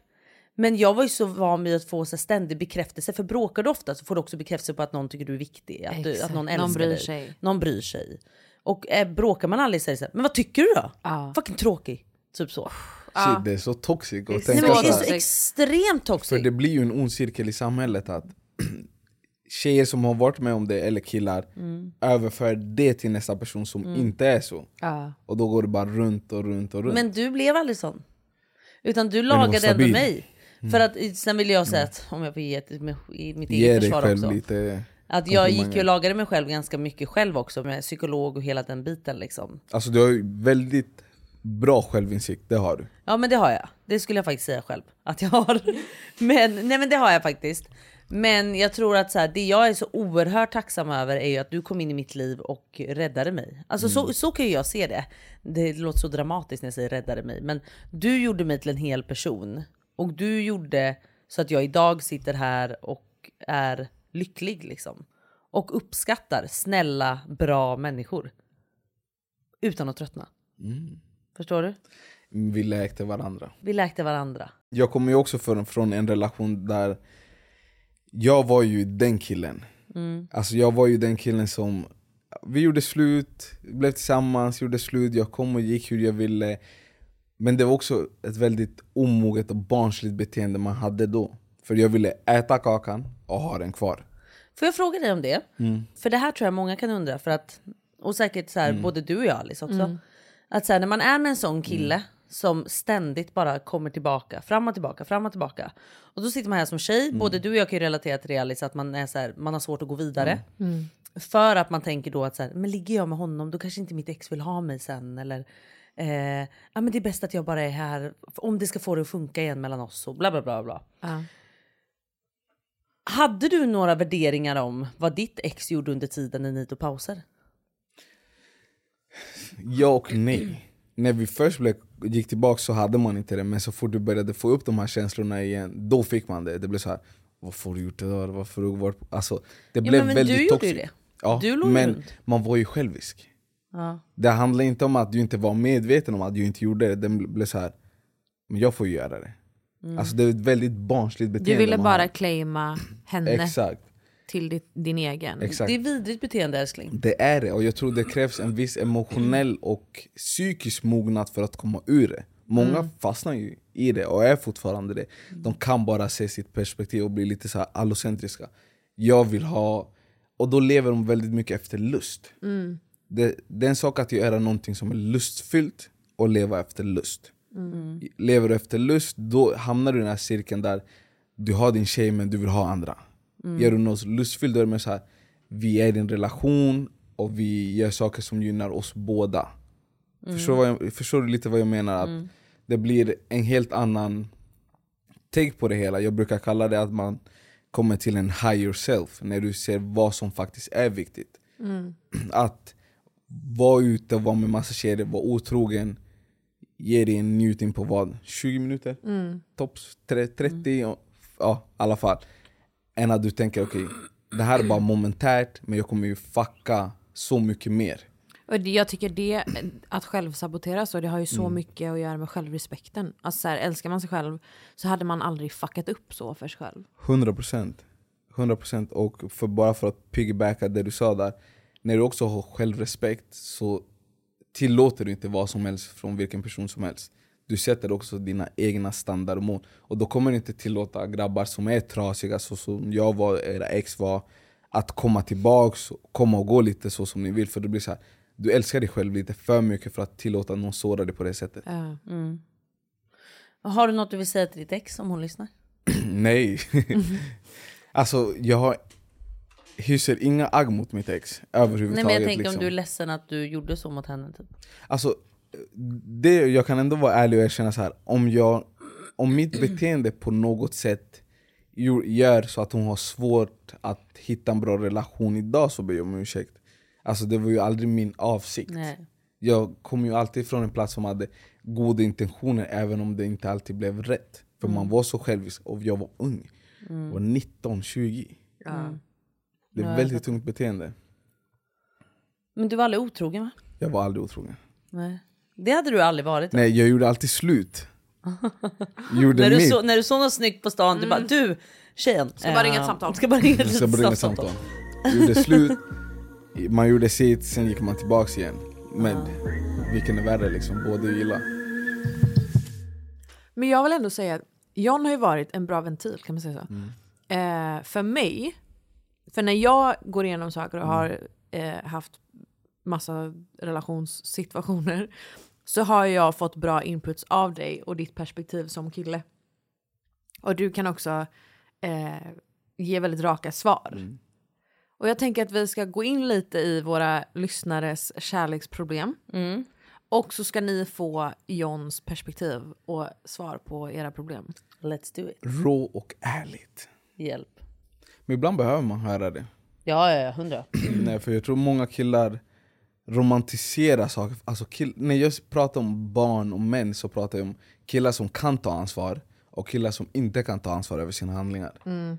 Men jag var ju så van vid att få så ständig bekräftelse. För bråkar du ofta så får du också bekräftelse på att någon tycker du är viktig. Att, du, att någon Någon älskar bryr dig. sig. Någon bryr sig. Och eh, bråkar man aldrig så är det så här, men vad tycker du då? Ja. Fucking tråkig. Typ så. Shit, det är så toxic att Nej, tänka men det är så extremt toxic. För det blir ju en ond cirkel i samhället att tjejer som har varit med om det, eller killar, Mm. överför det till nästa person som Mm. inte är så. Ja. Och då går det bara runt och runt och runt. Men du blev aldrig sån. Utan du lagade ändå mig. Mm. För att sen vill jag säga att, om jag får ge ett, med, i mitt Ge eget försvar också. lite Att jag gick och lagade mig själv ganska mycket själv också med psykolog och hela den biten liksom. Alltså du har ju väldigt bra självinsikt, det har du. Ja men det har jag. Det skulle jag faktiskt säga själv att jag har. Men, nej men det har jag faktiskt. Men jag tror att så här, det jag är så oerhört tacksam över är ju att du kom in i mitt liv och räddade mig. Alltså så, så kan ju jag se det. Det låter så dramatiskt när jag säger räddade mig. Men du gjorde mig till en hel person. Och du gjorde så att jag idag sitter här och är lycklig liksom. Och uppskattar snälla, bra människor. Utan att tröttna. Mm. Förstår du? Vi läkte varandra. Vi läkte varandra. Jag kommer ju också från, från en relation där jag var ju den killen. Mm. Alltså jag var ju den killen som, vi gjorde slut, blev tillsammans, gjorde slut, jag kom och gick hur jag ville. Men det var också ett väldigt omoget och barnsligt beteende man hade då. För jag ville äta kakan och ha den kvar. Får jag fråga dig om det? Mm. För det här tror jag många kan undra. För att, och säkert så här, Mm. både du och jag Alice också. Mm. Att så här, när man är med en sån kille Mm. som ständigt bara kommer tillbaka, fram och tillbaka, fram och tillbaka. Och då sitter man här som tjej, Mm. både du och jag kan ju relatera till det Alice, att man, är så här, man har svårt att gå vidare. Mm. För att man tänker då att så här, men ligger jag med honom då kanske inte mitt ex vill ha mig sen. Eller, eh, ja, men det är bäst att jag bara är här om det ska få det att funka igen mellan oss och bla bla bla. bla. Ja. Hade du några värderingar om vad ditt ex gjorde under tiden ni tog pauser? Ja och nej. När vi först blev, gick tillbaka så hade man inte det, men så fort du började få upp de här känslorna igen, då fick man det. Det blev så här, varför har du gjort det där? Varför har du varit... Alltså, det Ja, blev men, men väldigt du gjorde ju det. Ja, Du låg men runt. man var ju självisk. Ja. Det handlar inte om att du inte var medveten om att du inte gjorde det, det blev så här, men jag får ju göra det. Mm. Alltså det är ett väldigt barnsligt beteende Du ville bara har. claima henne Exakt. Till ditt, din egen. Exakt. Det är vidrigt beteende älskling. Det är det, och jag tror det krävs en viss emotionell och psykisk mognad för att komma ur det. Många Mm. fastnar ju i det och är fortfarande det. De kan bara se sitt perspektiv och bli lite så här allocentriska. Jag vill ha... Och då lever de väldigt mycket efter lust. Mm. Det, det är en sak att göra någonting som är lustfyllt och leva efter lust. Mm. Lever du efter lust, då hamnar du i den här cirkeln där du har din tjej men du vill ha andra. Mm. Gör lustfyllt då är det mer så här, vi är i en relation och vi gör saker som gynnar oss båda. Mm. Förstår, jag, förstår du lite vad jag menar? Att Mm. Det blir en helt annan take på det hela. Jag brukar kalla det att man kommer till en higher self när du ser vad som faktiskt är viktigt. Mm. Att vara ute vara med massa tjejer, vara otrogen ger dig en njutning på vad? 20 minuter? Mm. Tops tre- 30? och- Ja, i alla fall. Än att du tänker okej, det här är bara momentärt men jag kommer ju fucka så mycket mer. Och det- jag tycker det, att självsabotera så, det har ju så Mm. mycket att göra med självrespekten. Alltså så här, älskar man sig själv så hade man aldrig fuckat upp så för sig själv. 100% 100% och för, bara för att piggybacka det du sa där När du också har självrespekt så tillåter du inte vad som helst från vilken person som helst Du sätter också dina egna standardmål Och då kommer du inte tillåta grabbar som är trasiga så som jag var, era ex var Att komma tillbaks, komma och gå lite så som ni vill för det blir så här. Du älskar dig själv lite för mycket för att tillåta någon såra dig på det sättet Mm. Har du något du vill säga till ditt ex om hon lyssnar? Nej. alltså jag har, hyser inga agg mot mitt ex överhuvudtaget. Nej men jag tänker liksom. om du är ledsen att du gjorde så mot henne. Typ. Alltså, det, jag kan ändå vara ärlig och erkänna så här. Om, jag, om mitt beteende på något sätt gör- så att hon har svårt att hitta en bra relation idag så ber jag om ursäkt. Alltså det var ju aldrig min avsikt. Nej. Jag kom ju alltid från en plats som hade goda intentioner även om det inte alltid blev rätt. För man var så självisk och jag var ung. Mm. Jag var 19, 20. Mm. Det är jag väldigt tungt beteende. Men du var aldrig otrogen va? Jag var aldrig otrogen. Nej. Det hade du aldrig varit. va? Nej, jag gjorde alltid slut. gjorde när, du mitt. så, när du såg något snyggt på stan, du bara du tjejen. Ska bara ringa ett eh, samtal. Ska bara ringa ett Så litet började samtal. samtal. Gjorde slut, man gjorde sitt, sen gick man tillbaks igen. Men vilken är värre liksom, båda gillar. Men jag vill ändå säga att John har ju varit en bra ventil kan man säga så. Mm. Eh, för mig, för när jag går igenom saker och har eh, haft massa relationssituationer så har jag fått bra inputs av dig och ditt perspektiv som kille. Och du kan också eh, ge väldigt raka svar. Och jag tänker att vi ska gå in lite i våra lyssnares kärleksproblem. Mm. Och så ska ni få Johns perspektiv och svar på era problem. Let's do it. Rå och ärligt. Hjälp. Men ibland behöver man höra det. Ja, ja, ja, hundra. Nej, för jag tror många killar romantiserar saker. Alltså kill- när jag pratar om barn och män så pratar jag om killar som kan ta ansvar och killar som inte kan ta ansvar över sina handlingar. Mm.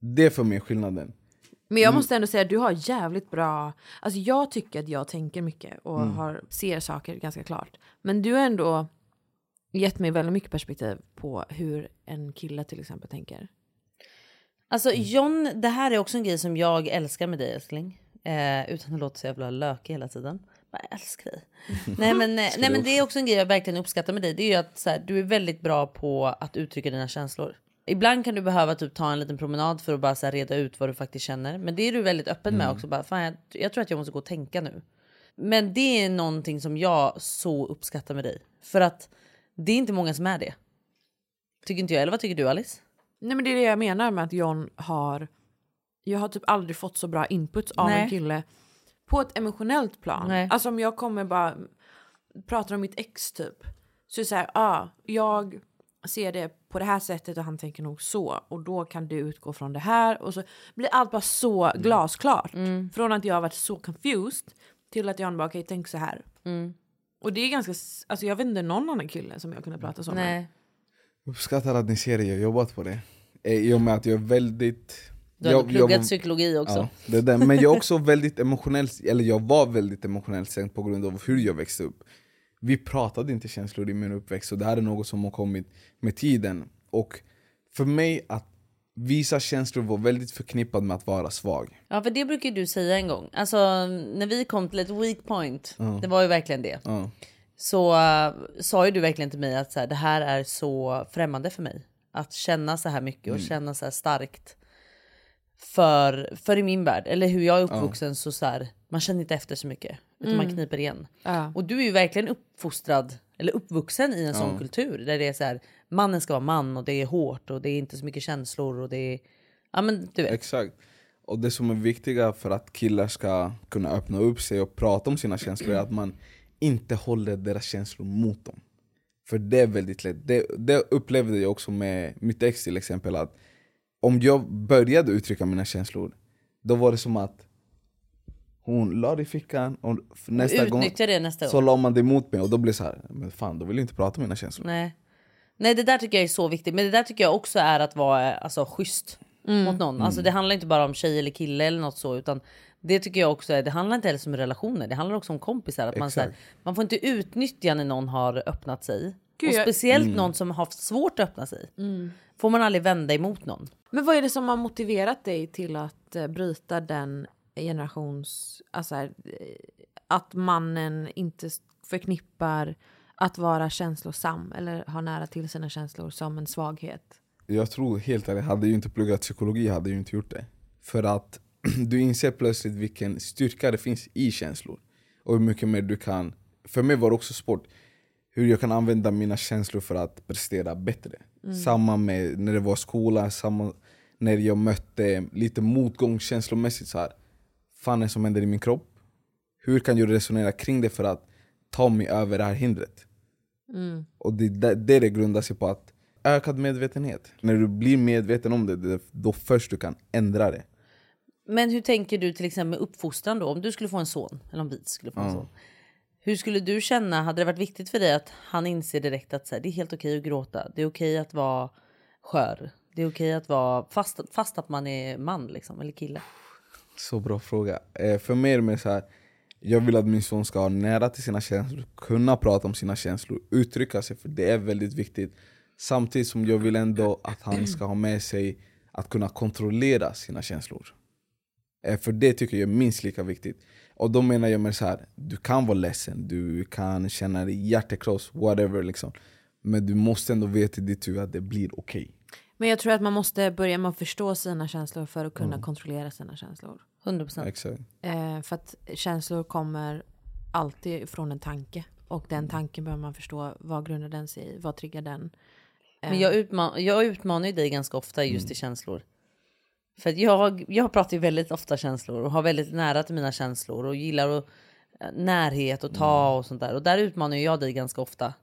Det är för mig skillnaden. Men jag Mm. måste ändå säga att du har jävligt bra... Alltså jag tycker att jag tänker mycket och Mm. har, ser saker ganska klart. Men du har ändå gett mig väldigt mycket perspektiv på hur en kille till exempel tänker. Alltså John, det här är också en grej som jag älskar med dig älskling. Eh, utan att låta så jävla lökig hela tiden. Bara älskar dig. nej, men, eh, nej men det är också en grej jag verkligen uppskattar med dig. Det är ju att så här, du är väldigt bra på att uttrycka dina känslor. Ibland kan du behöva typ ta en liten promenad för att bara så här, reda ut vad du faktiskt känner. Men det är du väldigt öppen med Mm. också. Bara, Fan, jag, jag tror att jag måste gå och tänka nu. Men det är någonting som jag så uppskattar med dig. För att det är inte många som är det. Tycker inte jag. Eller vad tycker du Alice? Nej men det är det jag menar med att John har... Jag har typ aldrig fått så bra input av Nej. en kille på ett emotionellt plan. Nej. Alltså om jag kommer bara... pratar om mitt ex typ. Så är det så här, ah, jag ser det på det här sättet och han tänker nog så. Och då kan du utgå från det här. Och så blir allt bara så Mm. glasklart. Från att jag har varit så confused till att jag bara, okej tänk så här. Mm. Och det är ganska, alltså jag vet inte någon annan kille som jag kunde prata så med. Nej. Jag uppskattar att ni ser det, jag har jobbat på det. Eh, I och med att jag är väldigt... Du har jag, pluggat var- psykologi också. Ja, det där. Men jag också väldigt emotionellt, eller jag var väldigt emotionellt sänkt på grund av hur jag växte upp. Vi pratade inte känslor i min uppväxt och det här är något som har kommit med tiden. Och för mig att visa känslor var väldigt förknippat med att vara svag. Ja för det brukar du säga en gång. Alltså när vi kom till ett weak point, Ja. det var ju verkligen det. Ja. Så uh, sa ju du verkligen till mig att så här, det här är så främmande för mig. Att känna så här mycket och Mm. känna så här starkt. För, för i min värld, eller hur jag är uppvuxen så, så här, man känner inte efter så mycket. Utan man Mm. kniper igen. Ja. Och du är ju verkligen uppfostrad, eller uppvuxen i en sån Ja. kultur. Där det är så här, mannen ska vara man och det är hårt och det är inte så mycket känslor och det är... Ja men du vet. Exakt. Och det som är viktiga för att killar ska kunna öppna upp sig och prata om sina känslor är att man inte håller deras känslor mot dem. För det är väldigt lätt. Det, det upplevde jag också med mitt ex till exempel. att Om jag började uttrycka mina känslor, då var det som att hon la det i fickan och nästa gång det nästa så la man det emot mig och då blev det så här, men fan då vill jag inte prata om mina känslor. Nej. Nej det där tycker jag är så viktigt. Men det där tycker jag också är att vara eh, alltså, schysst Mm. mot någon. Alltså, Mm. det handlar inte bara om tjej eller kille eller något så. Utan det tycker jag också är, det handlar inte heller om relationer. Det handlar också om kompisar. Att man, så här, man får inte utnyttja när någon har öppnat sig. Gud, och jag- speciellt Mm. någon som har haft svårt att öppna sig. Mm. Får man aldrig vända emot någon. Men vad är det som har motiverat dig till att eh, bryta den generations... Alltså här, eh, att mannen inte förknippar att vara känslosam eller ha nära till sina känslor som en svaghet? Jag tror helt ärligt, hade jag inte pluggat psykologi hade jag inte gjort det. För att du inser plötsligt vilken styrka det finns i känslor. Och hur mycket mer du kan... För mig var det också sport. Hur jag kan använda mina känslor för att prestera bättre. Mm. Samma med när det var skola, samma när jag mötte lite motgång känslomässigt. så här. fan är det som händer i min kropp? Hur kan jag resonera kring det för att ta mig över det här hindret? Mm. Och det, det, det grundar sig på att ökad medvetenhet. När du blir medveten om det, det då först du kan ändra det. Men hur tänker du till exempel med uppfostran då? Om du skulle få en son, eller om vi skulle få en Ja. son. Hur skulle du känna, hade det varit viktigt för dig att han inser direkt att så här, det är helt okej att gråta, det är okej att vara skör, det är okej att vara fast, fast att man är man liksom, eller kille? Så bra fråga. Eh, för mig är det mer så här, jag vill att min son ska ha nära till sina känslor, kunna prata om sina känslor, uttrycka sig, för det är väldigt viktigt. Samtidigt som jag vill ändå att han ska ha med sig att kunna kontrollera sina känslor. Eh, för det tycker jag är minst lika viktigt. Och då menar jag med så här, du kan vara ledsen, du kan känna dig hjärtekross, whatever liksom. Men du måste ändå veta i ditt huvud att det blir okej. Men jag tror att man måste börja med att förstå sina känslor för att kunna Mm. kontrollera sina känslor. 100%. Exakt. Eh, för att känslor kommer alltid från en tanke. Och Mm. den tanken behöver man förstå. Vad grundar den sig i? Vad triggar den? Eh, Men jag, utman jag utmanar ju dig ganska ofta just Mm. i känslor. För att jag, jag pratar ju väldigt ofta känslor och har väldigt nära till mina känslor och gillar och, eh, närhet och ta Mm. och sånt där. Och där utmanar jag dig ganska ofta.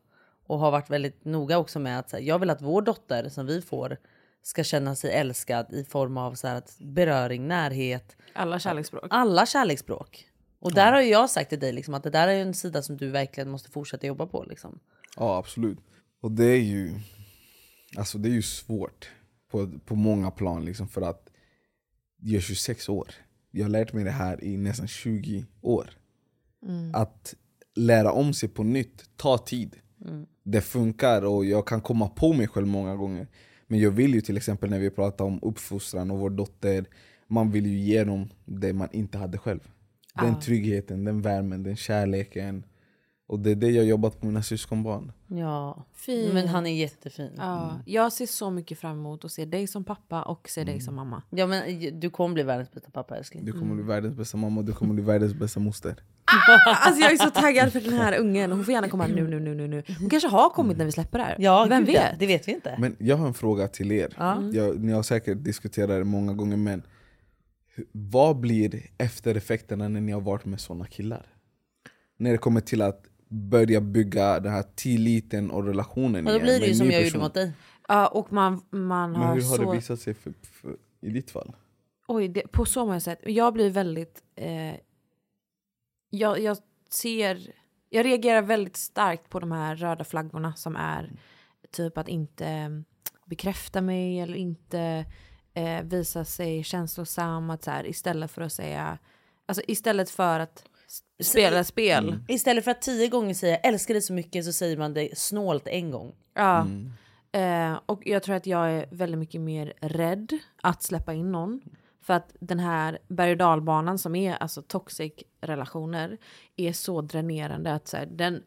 Och har varit väldigt noga också med att så här, jag vill att vår dotter som vi får ska känna sig älskad i form av så här, att beröring, närhet. Alla kärleksspråk. Alla kärleksspråk. Och där har ju jag sagt till dig liksom, att det där är en sida som du verkligen måste fortsätta jobba på. Liksom. Ja absolut. Och det är ju, alltså det är ju svårt på, på många plan liksom för att jag är 26 år. Jag har lärt mig det här i nästan 20 år. Mm. Att lära om sig på nytt tar tid. Mm. Det funkar och jag kan komma på mig själv många gånger. Men jag vill ju till exempel när vi pratar om uppfostran och vår dotter, man vill ju ge dem det man inte hade själv. Den Ja. tryggheten, den värmen, den kärleken. Och det är det jag jobbat på mina syskonbarn. Ja, Fint. men han är jättefin. Ja, Jag ser så mycket fram emot att se dig som pappa och se dig som mamma. Ja men du kommer bli världens bästa pappa älskling. Du kommer bli världens bästa mamma och du kommer bli världens bästa moster. Alltså jag är så taggad för den här ungen. Hon får gärna komma nu, nu, nu, nu, nu. Hon kanske har kommit när vi släpper det här. Ja, Vem vet? Det vet vi inte. Men jag har en fråga till er. Ja. Jag, ni har säkert diskuterat det många gånger men vad blir eftereffekterna när ni har varit med såna killar? När det kommer till att börja bygga den här tilliten och relationen Och då igen blir det ju som jag gjorde mot dig. Ja, och man, man Men har hur har så... det visat sig för, för, i ditt fall? Oj, det, på så många sätt. Jag blir väldigt... Eh, jag, jag ser... Jag reagerar väldigt starkt på de här röda flaggorna som är typ att inte eh, bekräfta mig eller inte eh, visa sig känslosam. Att så här, istället för att säga... Alltså istället för att spela spel. Mm. Istället för att tio gånger säga jag älskar dig så mycket så säger man det snålt en gång. Ja. Eh, och jag tror att jag är väldigt mycket mer rädd att släppa in någon. För att den här berg och dalbanan som är alltså toxic relationer är så dränerande att så här, den,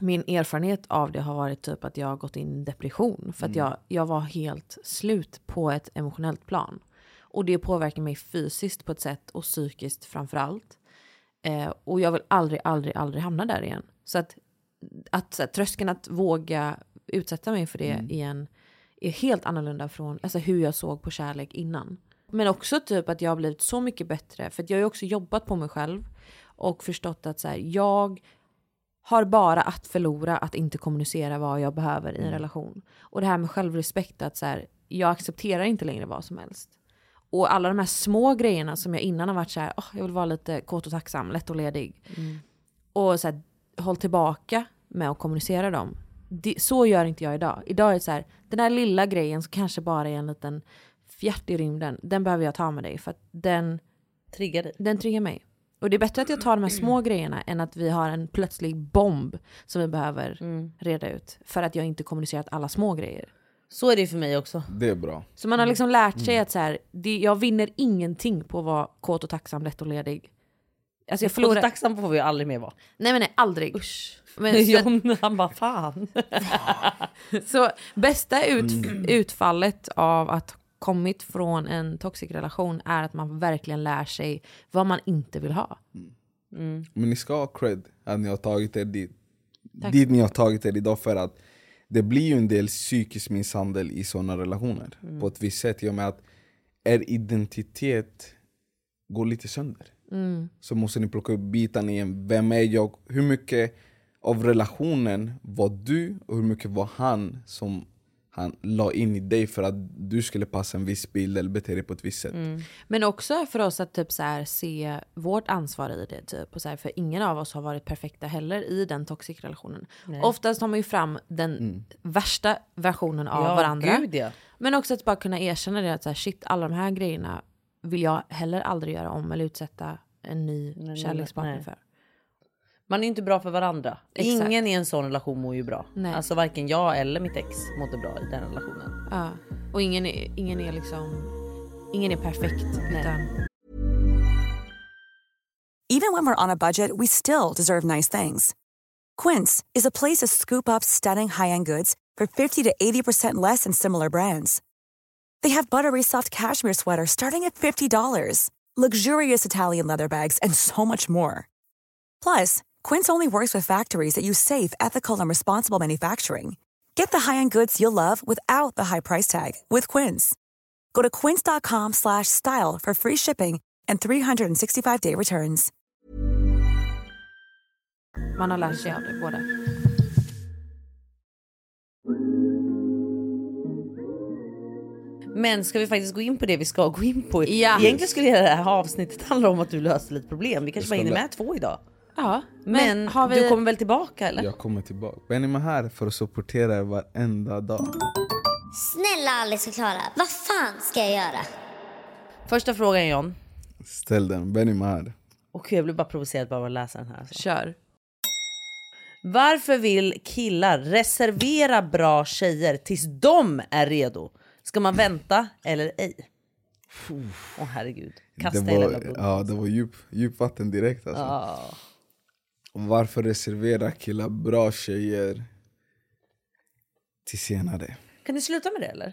min erfarenhet av det har varit typ att jag har gått in i depression. För att jag, jag var helt slut på ett emotionellt plan. Och det påverkar mig fysiskt på ett sätt och psykiskt framför allt. Eh, och jag vill aldrig, aldrig, aldrig hamna där igen. Så att, att så här, tröskeln att våga utsätta mig för det igen är helt annorlunda från alltså, hur jag såg på kärlek innan. Men också typ att jag har blivit så mycket bättre. För jag har ju också jobbat på mig själv och förstått att så här, jag har bara att förlora att inte kommunicera vad jag behöver i en relation. Och det här med självrespekt, att så här, jag accepterar inte längre vad som helst. Och alla de här små grejerna som jag innan har varit så här, "Åh, jag vill vara lite kåt och tacksam, lätt och ledig. Och så här, håll tillbaka med att kommunicera dem. Det, så gör inte jag idag. Idag är det så här, den här lilla grejen som kanske bara är en liten fjärt i rymden, den behöver jag ta med dig för att den Triggar dig. den triggar mig. Och det är bättre att jag tar de här små grejerna än att vi har en plötslig bomb som vi behöver reda ut. För att jag inte kommunicerat alla små grejer. Så är det för mig också. Det är bra. Så man har liksom lärt sig att så här, det, jag vinner ingenting på att vara kåt och tacksam, lätt och ledig. Alltså jag förlorar... tacksam får vi aldrig mer vara. Nej men nej, aldrig. Usch. Men, så, John han bara fan. så bästa ut, utfallet av att kommit från en toxic relation är att man verkligen lär sig vad man inte vill ha. Men ni ska ha cred att ni har tagit er dit, Tack. dit ni har tagit er idag för att det blir ju en del psykisk misshandel i sådana relationer Mm. på ett visst sätt i och med att er identitet går lite sönder. Mm. Så måste ni plocka upp bitarna igen. Vem är jag? Hur mycket av relationen var du och hur mycket var han som han la in i dig för att du skulle passa en viss bild eller bete dig på ett visst sätt? Men också för oss att typ så här, se vårt ansvar i det. Typ. Och så här, för ingen av oss har varit perfekta heller i den toxic relationen. Nej. Oftast har man ju fram den värsta versionen av Ja, varandra. gud, ja. Men också att bara kunna erkänna det att så här, shit, alla de här grejerna vill jag heller aldrig göra om eller utsätta en ny kärlekspartner för. Man är inte bra för varandra. Exakt. Ingen i en sån relation mår ju bra. Nej. Alltså varken jag eller mitt ex mådde bra i den relationen. Ja. Och ingen är, ingen är liksom, ingen är perfekt. Utan, Even when we're on a budget, we still deserve nice things. Quince is a place to scoop up stunning high-end goods for 50 to 80% less than similar brands. They have buttery soft cashmere sweaters starting at $50, luxurious Italian leather bags, and so much more. Plus, Quince only works with factories that use safe, ethical, and responsible manufacturing. Get the high-end goods you'll love without the high price tag with Quince. Go to quince.com slash style for free shipping and 365-day returns. man har lärt sig av det båda. Men ska vi faktiskt gå in på det vi ska gå in på? Ja. Egentligen skulle det här avsnittet handla om att du löste lite problem. Vi kanske bara ska hinner med två idag. Ja, Men, men har vi... du kommer väl tillbaka eller? Jag kommer tillbaka. Benny är här för att supportera er varenda dag. Snälla Alice och Klara, vad fan ska jag göra? Första frågan John. Ställ den, Benny är här. Och jag blir bara provocerad bara av att läsa den här. Alltså. Kör. Varför vill killar reservera bra tjejer tills de är redo? Ska man vänta eller ej? Åh herregud. Kasta det hela var, blodet. ja, det var djup, djup vatten direkt alltså. Ja. Varför reservera killar bra tjejer till senare? Kan ni sluta med det eller?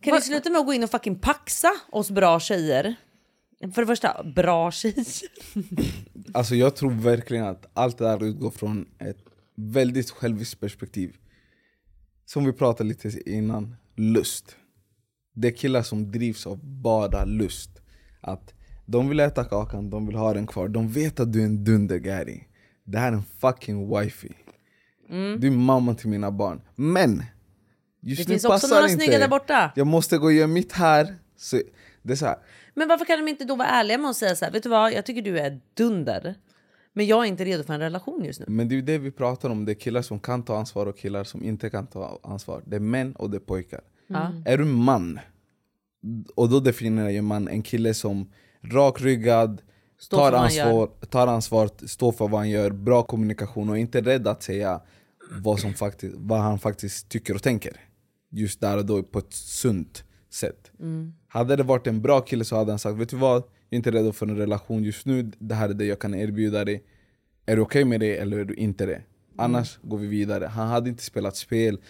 Kan ni sluta med att gå in och fucking paxa oss bra tjejer? För det första, bra tjejer. Alltså jag tror verkligen att allt det där utgår från ett väldigt själviskt perspektiv. Som vi pratade lite innan, lust. Det är killar som drivs av bara lust. Att de vill äta kakan, de vill ha den kvar. De vet att du är en dundergäri. Det här är en fucking wifi. Mm. Du är mamma till mina barn. Men! Just Det nu finns också några inte. snygga där borta. Jag måste gå och göra mitt här. Så det är så här. Men varför kan de inte då vara ärliga med att säga så här, vet du vad, jag tycker du är dunder. Men jag är inte redo för en relation just nu. Men det är ju det vi pratar om, det är killar som kan ta ansvar och killar som inte kan ta ansvar. Det är män och det är pojkar. Mm. Är du man, och då definierar ju man en kille som rakryggad, Tar ansvar, tar ansvar, står för vad han gör, bra kommunikation och inte rädd att säga vad, som faktiskt, vad han faktiskt tycker och tänker. Just där och då på ett sunt sätt. Mm. Hade det varit en bra kille så hade han sagt Vet du vad? Jag är inte redo för en relation just nu, det här är det jag kan erbjuda dig Är du okej med det eller är du inte det? Annars går vi vidare Han hade inte spelat spel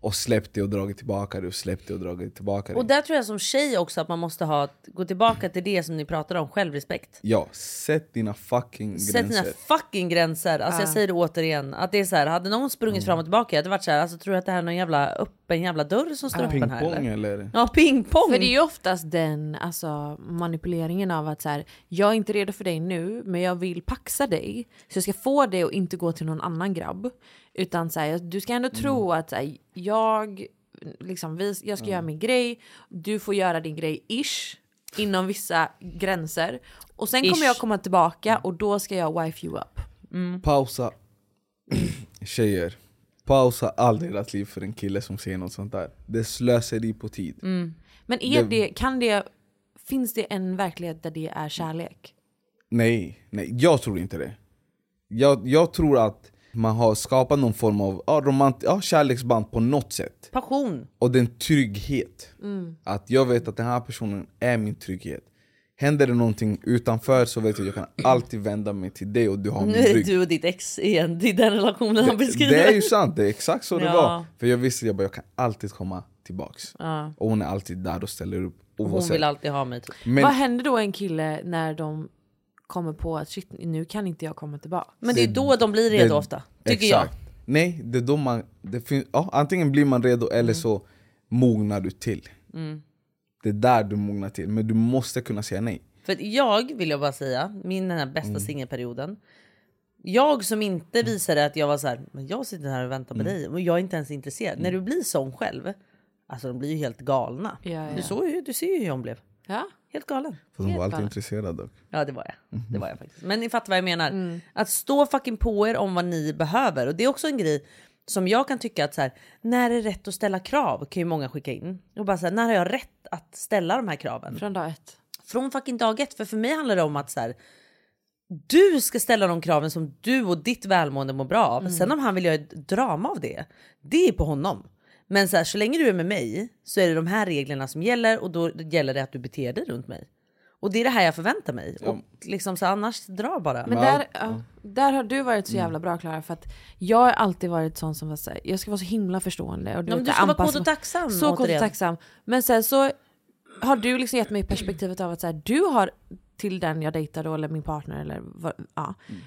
och släppt det och dragit tillbaka det och släppt det och dragit tillbaka det Och där tror jag som tjej också att man måste ha, gå tillbaka till det som ni pratar om, självrespekt. Ja, sätt dina fucking gränser Sätt dina fucking gränser. Alltså jag Ja. säger det återigen. Att det är så här, hade någon sprungit fram och tillbaka, jag hade varit så här, alltså tror du att det här är någon jävla öppen jävla dörr som står öppen här Pingpong eller? eller? Ja, pingpong. För det är ju oftast den alltså, manipuleringen av att så här, jag är inte redo för dig nu men jag vill paxa dig så jag ska få dig att inte gå till någon annan grabb. Utan så här, du ska ändå tro att så här, jag, liksom, vi, jag ska göra min grej, du får göra din grej ish inom vissa gränser. Och sen Ish. kommer jag komma tillbaka och då ska jag wife you up. Pausa Tjejer, pausa aldrig ert liv för en kille som säger något sånt där Det är slöseri på tid Men är Det- det, kan det, finns det en verklighet där det är kärlek? Nej, nej, jag tror inte det. Jag, jag tror att man har skapat någon form av ja, romant- ja, kärleksband på något sätt. Passion. Och det är en trygghet. Mm. Att jag vet att den här personen är min trygghet. Händer det någonting utanför så vet jag att jag kan alltid vända mig till dig och du har Nu min är det rygg. du och ditt ex igen, det är den relationen han beskriver. Det är ju sant, det är exakt så det Ja. var. För jag visste att jag, bara, jag kan alltid komma tillbaks. Ja. Och hon är alltid där och ställer upp. Och hon oavsett. vill alltid ha mig. Typ. Men- Vad händer då en kille när de kommer på att shit, nu kan inte jag komma tillbaka? Men det är då de blir redo Det- ofta, tycker exakt. Nej, det är då man... Det fin- ja, antingen blir man redo eller så mognar du till. Mm. Det är där du mognar till, men du måste kunna säga nej. För jag vill jag bara säga, min den här bästa Mm. singelperioden. Jag som inte visade att jag var så här, men jag sitter här och väntar på Mm. dig och jag är inte ens intresserad. När du blir sån själv, alltså de blir ju helt galna. Ja, ja. Du, såg ju, du ser ju hur hon blev. Ja. Helt galen. För hon var alltid intresserad dock. Ja det var jag. Mhm. Det var jag faktiskt. Men ni fattar vad jag menar. Mm. Att stå fucking på er om vad ni behöver. Och det är också en grej som jag kan tycka att så här, när är rätt att ställa krav? Kan ju många skicka in. Och bara så här, när har jag rätt att ställa de här kraven? Från dag ett. Från fucking dag ett. För för mig handlar det om att så här, du ska ställa de kraven som du och ditt välmående mår bra av. Mm. Sen om han vill göra ett drama av det, det är på honom. Men så, här, så länge du är med mig så är det de här reglerna som gäller och då gäller det att du beter dig runt mig. Och det är det här jag förväntar mig. Och liksom så annars dra bara. Men där, ja, där har du varit så Mm. jävla bra Klara för att jag har alltid varit sån som var så här, jag ska vara så himla förstående. Och Ja, men du ska vara kåt och tacksam, Så kåt och tacksam. Men sen så har du liksom gett mig perspektivet av att så här, du har till den jag dejtar då eller min partner eller vad, ja. Mm.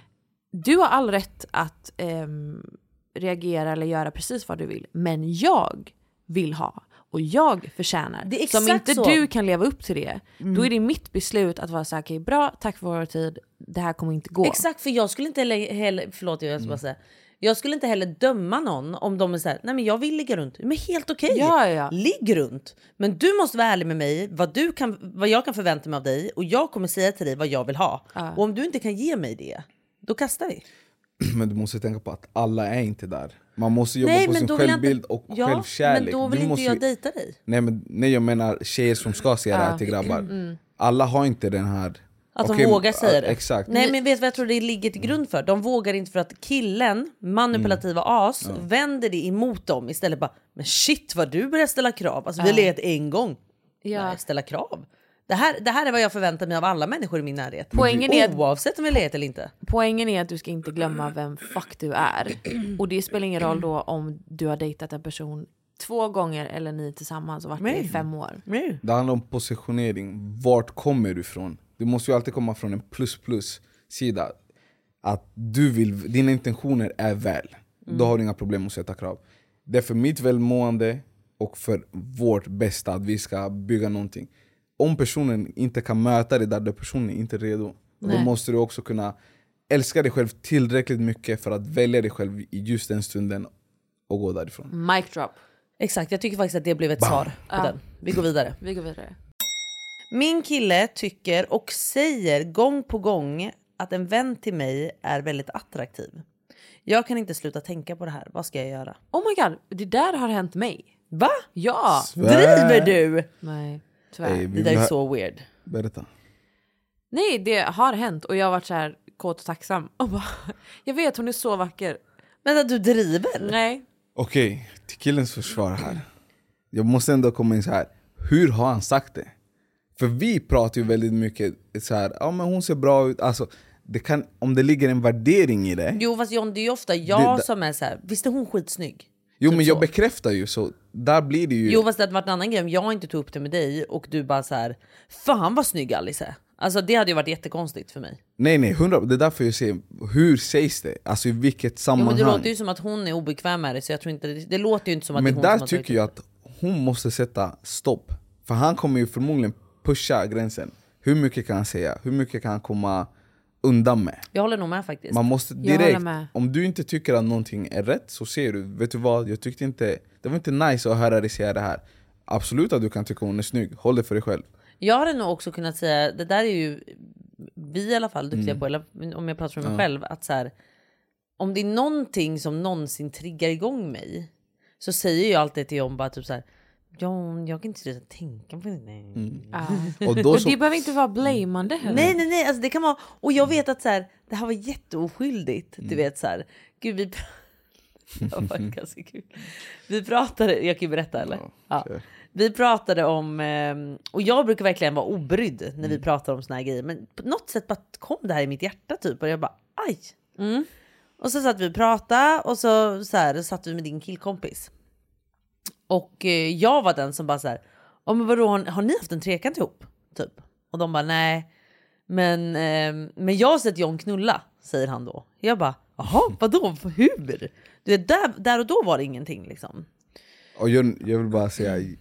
Du har all rätt att ehm, reagera eller göra precis vad du vill. Men jag vill ha och jag förtjänar. Det är så om exakt inte så. du kan leva upp till det, då Mm. är det mitt beslut att vara så här, okej bra, tack för vår tid, det här kommer inte gå. Exakt, för jag skulle inte heller, heller förlåt jag ska bara säga. Jag skulle inte heller döma någon om de är såhär, nej men jag vill ligga runt. Men helt okej, Ja, ja. ligg runt. Men du måste vara ärlig med mig, vad, du kan, vad jag kan förvänta mig av dig och jag kommer säga till dig vad jag vill ha. Ja. Och om du inte kan ge mig det, då kastar vi. Men du måste tänka på att alla är inte där. Man måste jobba Nej, på sin jag inte- självbild och Ja, självkärlek. men då vill Du inte måste jag dejta dig. Nej, men, nej jag menar tjejer som ska säga det här Ja. till grabbar. Mm. Alla har inte den här... Att de Okej, vågar säga ja, det. Exakt. Nej men vet du vad jag tror det ligger till grund för? De vågar inte för att killen, manipulativa Mm. as, vänder det emot dem istället bara Men shit vad du börjar ställa krav. Alltså vi har Ja. legat en gång. Ja. Nej, ställa krav. Det här, det här är vad jag förväntar mig av alla människor i min närhet. Poängen är att- Oavsett om vi legat eller inte. Poängen är att du ska inte glömma vem fuck du är. Och det spelar ingen roll då om du har dejtat en person två gånger eller ni tillsammans och varit med i Nej. fem år. Det handlar om positionering. Vart kommer du ifrån? Du måste ju alltid komma från en plus plus sida. Att du vill, dina intentioner är väl. Då Mm. har du inga problem att sätta krav. Det är för mitt välmående och för vårt bästa att vi ska bygga någonting. Om personen inte kan möta det där, då personen är inte redo. Då måste du också kunna älska dig själv tillräckligt mycket för att välja dig själv i just den stunden och gå därifrån. Mic drop. Exakt, jag tycker faktiskt att det blev ett Bam. svar på Ja. den. Vi går vidare. Vi går vidare. Min kille tycker och säger gång på gång att en vän till mig är väldigt attraktiv. Jag kan inte sluta tänka på det här. Vad ska jag göra? Oh my god, det där har hänt mig. Va? Ja! Svär. Driver du? Nej, tyvärr. Ey, vi Det där är så weird. Berätta. Nej, det har hänt och jag har varit så här kåt och tacksam. Och bara, jag vet, hon är så vacker. Men att du driver? Nej. Okej, till killens försvar här. Jag måste ändå komma in så här. hur har han sagt det? För vi pratar ju väldigt mycket så här, ja men hon ser bra ut, alltså det kan, om det ligger en värdering i det. Jo fast John det är ju ofta jag Det- som är så här. visst är hon skitsnygg? Jo Typ men jag så. bekräftar ju, så där blir det ju... Jo fast det hade varit en annan grej om jag inte tog upp det med dig och du bara så här. Fan vad snygg Alice är. Alltså det hade ju varit jättekonstigt för mig. Nej nej, hundra, det är därför jag säger, hur sägs det? Alltså i vilket Jo, sammanhang? men det låter ju som att hon är obekväm med det så jag tror inte det, det låter ju inte som att det är Men hon där har tagit tycker jag att hon måste sätta stopp. För han kommer ju förmodligen pusha gränsen. Hur mycket kan han säga? Hur mycket kan han komma undan med? Jag håller nog med faktiskt. Man måste direkt, om du inte tycker att någonting är rätt så säger du Vet du vad, jag tyckte inte, det var inte nice att höra dig säga det här Absolut att du kan tycka hon är snygg, håll det för dig själv Jag hade nog också kunnat säga, det där är ju vi i alla fall duktiga Mm. på, eller om jag pratar för mig Ja. själv, att så här, om det är någonting som någonsin triggar igång mig så säger jag alltid till John bara typ så här, John, jag kan inte sluta tänka på det. Nej. Ja. Och då så- det behöver inte vara blamande heller. Nej nej nej, alltså det kan vara, och jag vet att så här, det här var jätteoskyldigt. Du vet så här, gud vi det var ganska kul. Vi pratade, jag kan ju berätta eller? Ja. Vi pratade om, eh, och jag brukar verkligen vara obrydd när vi pratar om såna här grejer. Men på något sätt bara kom det här i mitt hjärta typ och jag bara aj. Och så satt vi och pratade och så, så här, satt vi med din killkompis. Och eh, jag var den som bara så här, oh, men vadå, har, ni haft en trekant ihop? Typ. Och de bara nej. Men, eh, men jag har sett John knulla, säger han då. Jag bara, jaha vadå, hur? Du vet, där, där och då var det ingenting liksom. Och jag, jag vill bara säga,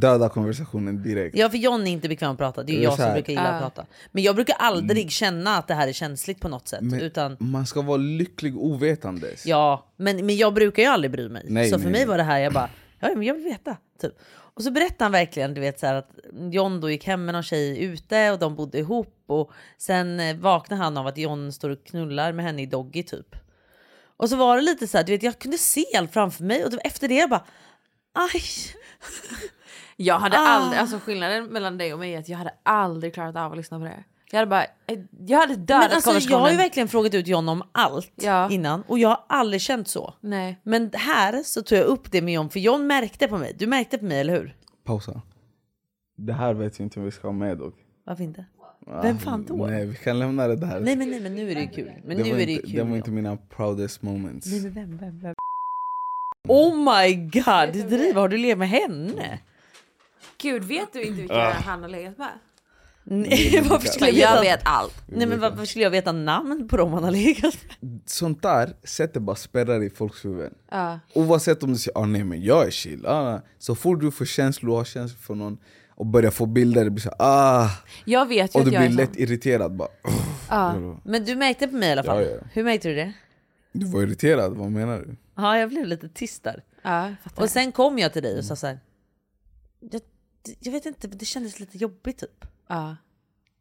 döda konversationen direkt Ja för John är inte bekväm att prata, det är är jag som brukar gilla att prata. Men jag brukar aldrig känna att det här är känsligt på något sätt. Men Utan, Man ska vara lycklig ovetandes ja, men, men jag brukar ju aldrig bry mig. Nej, så för nej, mig nej. var det här, jag bara, ja men jag vill veta. Typ. Och så berättade han verkligen du vet, så här, att John då gick hem med någon tjej ute och de bodde ihop. Och sen eh, vaknade han av att John står och knullar med henne i Doggy typ. Och så var det lite så här, du vet jag kunde se allt framför mig och efter det jag bara, aj. Jag hade Ah. aldrig, alltså skillnaden mellan dig och mig är att jag hade aldrig klarat av att lyssna på det. Jag hade bara, eh, jag hade dödat Men alltså, jag konversationen. har ju verkligen frågat ut John om allt Ja. innan och jag har aldrig känt så. Nej. Men här så tog jag upp det med John för John märkte på mig. Du märkte på mig eller hur? Pausa Det här vet vi inte om vi ska ha med dock Varför inte? Vem fan då? Nej vi kan lämna det där Nej men, nej men nu är det ju kul. Men det nu var är det inte, kul. Det var inte mina proudest moments Nej men vem, vem, vem? Oh my god, du driver, har du levt med henne? Gud, vet du inte vilka Ah. han har legat med? Nej, varför skulle jag veta? vet allt. Nej men varför skulle jag veta namn på dem han har legat med? Sånt där sätter bara spärrar i folks huvuden Ja. Oavsett om du säger ah, nej men jag är chill, ah, så fort du får känslor, har känslor för någon och börjar få bilder, det blir så här, ah Jag vet ju Och du att jag blir är lätt sån. irriterad bara Ja. Men du märkte på mig i alla fall. Ja, ja. Hur märkte du det? Du var irriterad, vad menar du? Ja, jag blev lite tyst där. Ja. Och sen kom jag till dig och sa så här. Jag, jag vet inte, det kändes lite jobbigt typ. Ja.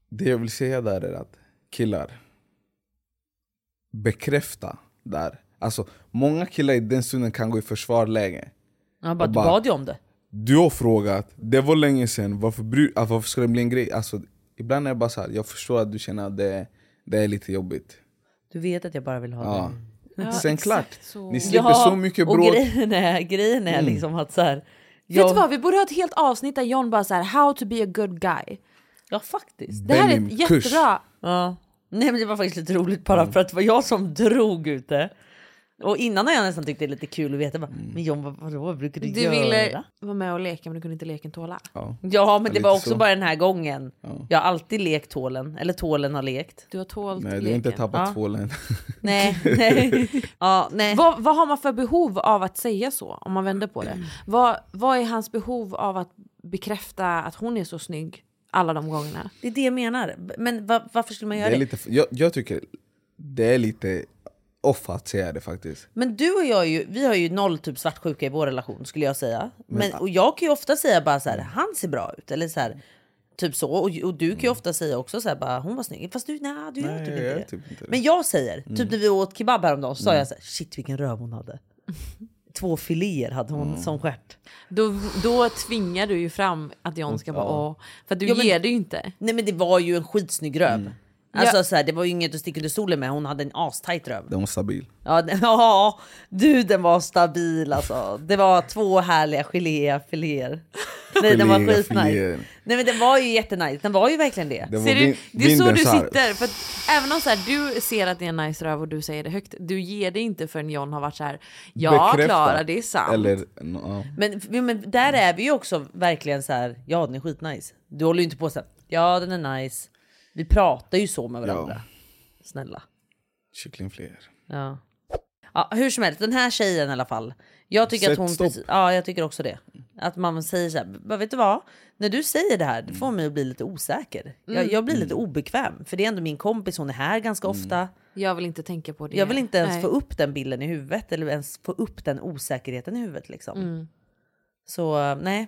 Det jag vill säga där är att killar Bekräfta där Alltså många killar i den stunden kan gå i försvarläge Jag bara, Och du bara- bad ju om det. Du har frågat, det var länge sedan, varför, bry, alltså, varför ska det bli en grej? Alltså, ibland är det bara så här, jag förstår att du känner att det, det är lite jobbigt Du vet att jag bara vill ha ja. det. Ja, Sen klart, så. ni slipper så mycket och bråk grejen är, grejen är Mm. liksom att så här. Vet Jag, du vad, vi borde ha ett helt avsnitt där John bara så här: how to be a good guy. Ja faktiskt. Det här är ett jättebra. Ja. Nej men det var faktiskt lite roligt bara Mm. för att det var jag som drog ut det. Och innan har jag nästan tyckt det är lite kul att veta. Bara, Mm. Men John vad, vadå, vad brukar du, Du göra? ville vara med och leka men du kunde inte leken tåla. ja. Ja men det Lite var också så. bara den här gången. Ja. Jag har alltid lekt tålen, eller tålen har lekt. Du har tålt Nej du har leken. inte tappat Ja. tvålen Nej, nej. Ja, nej. Vad, vad har man för behov av att säga så? Om man vänder på det. Vad, vad är hans behov av att bekräfta att hon är så snygg alla de gångerna? Det är det jag menar. Men va, varför skulle man göra det det? är lite, jag, jag tycker det är lite off att säga det faktiskt. Men du och jag ju, vi har ju noll typ svartsjuka i vår relation skulle jag säga. Men, Men- och jag kan ju ofta säga bara så här, han ser bra ut eller så här. Typ så. Och, och du kan ju ofta säga också så här, bara, hon var snygg. Fast du, nej, du gör Nej, typ jag inte det. typ inte det. Men jag säger, typ Mm. när vi åt kebab häromdagen så sa Mm. jag så här, shit vilken röv hon hade. Två filéer hade hon Mm. som stjärt. Då, då tvingar du ju fram att John ska vara åh. För du Ja, men- ger det ju inte. Nej men det var ju en skitsnygg röv. Alltså Ja. så här, det var ju inget att sticka under stolen med, hon hade en astajt röv. Den var stabil. Ja, den- ja, du den var stabil alltså. Det var två härliga geléfiléer. Nej den var skitnice. Nej men den var ju jättenice, den var ju verkligen det. Det Ser du, det är så du sitter. För att även om så här, du ser att det är en nice röv och du säger det högt, du ger det inte förrän John har varit så här. Ja. Klara, det är sant. Eller, no. Men, men där är vi ju också verkligen så här. ja den är skitnice. Du håller ju inte på så här, ja den är nice. Vi pratar ju så med varandra. Snälla. Kycklingfiléer. Ja. ja. Hur som helst, den här tjejen i alla fall. Jag tycker Sätt att hon... stopp. Precis, ja, jag tycker också det. Att man säger så här, "Men vet du vad? När du säger det här, det får mig att bli lite osäker. Jag, Mm. jag blir lite obekväm. För det är ändå min kompis, hon är här ganska ofta. Jag vill inte tänka på det. Jag vill inte ens Nej. få upp den bilden i huvudet eller ens få upp den osäkerheten i huvudet liksom. Mm. Så nej,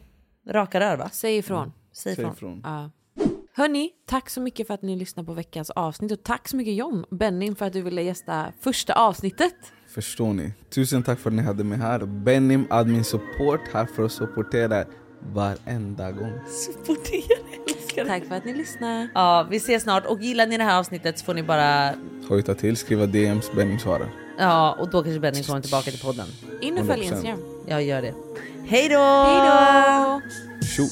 raka rör va? Säg ifrån. Säg Säg ifrån. ifrån. Ja. Hörni, tack så mycket för att ni lyssnade på veckans avsnitt och tack så mycket John Benning för att du ville gästa första avsnittet. Förstår ni? Tusen tack för att ni hade mig här. Benim Admin Support här för att supportera er varenda gång. Supportera, älskar Tack för att ni lyssnade. Ja, vi ses snart och gillar ni det här avsnittet så får ni bara Hojta till, skriva DMs, Benim svarar. Ja, och då kanske Benny kommer tillbaka till podden. In och följ 100%. Instagram. Jag gör det. Hej då! Hej då! Tjo!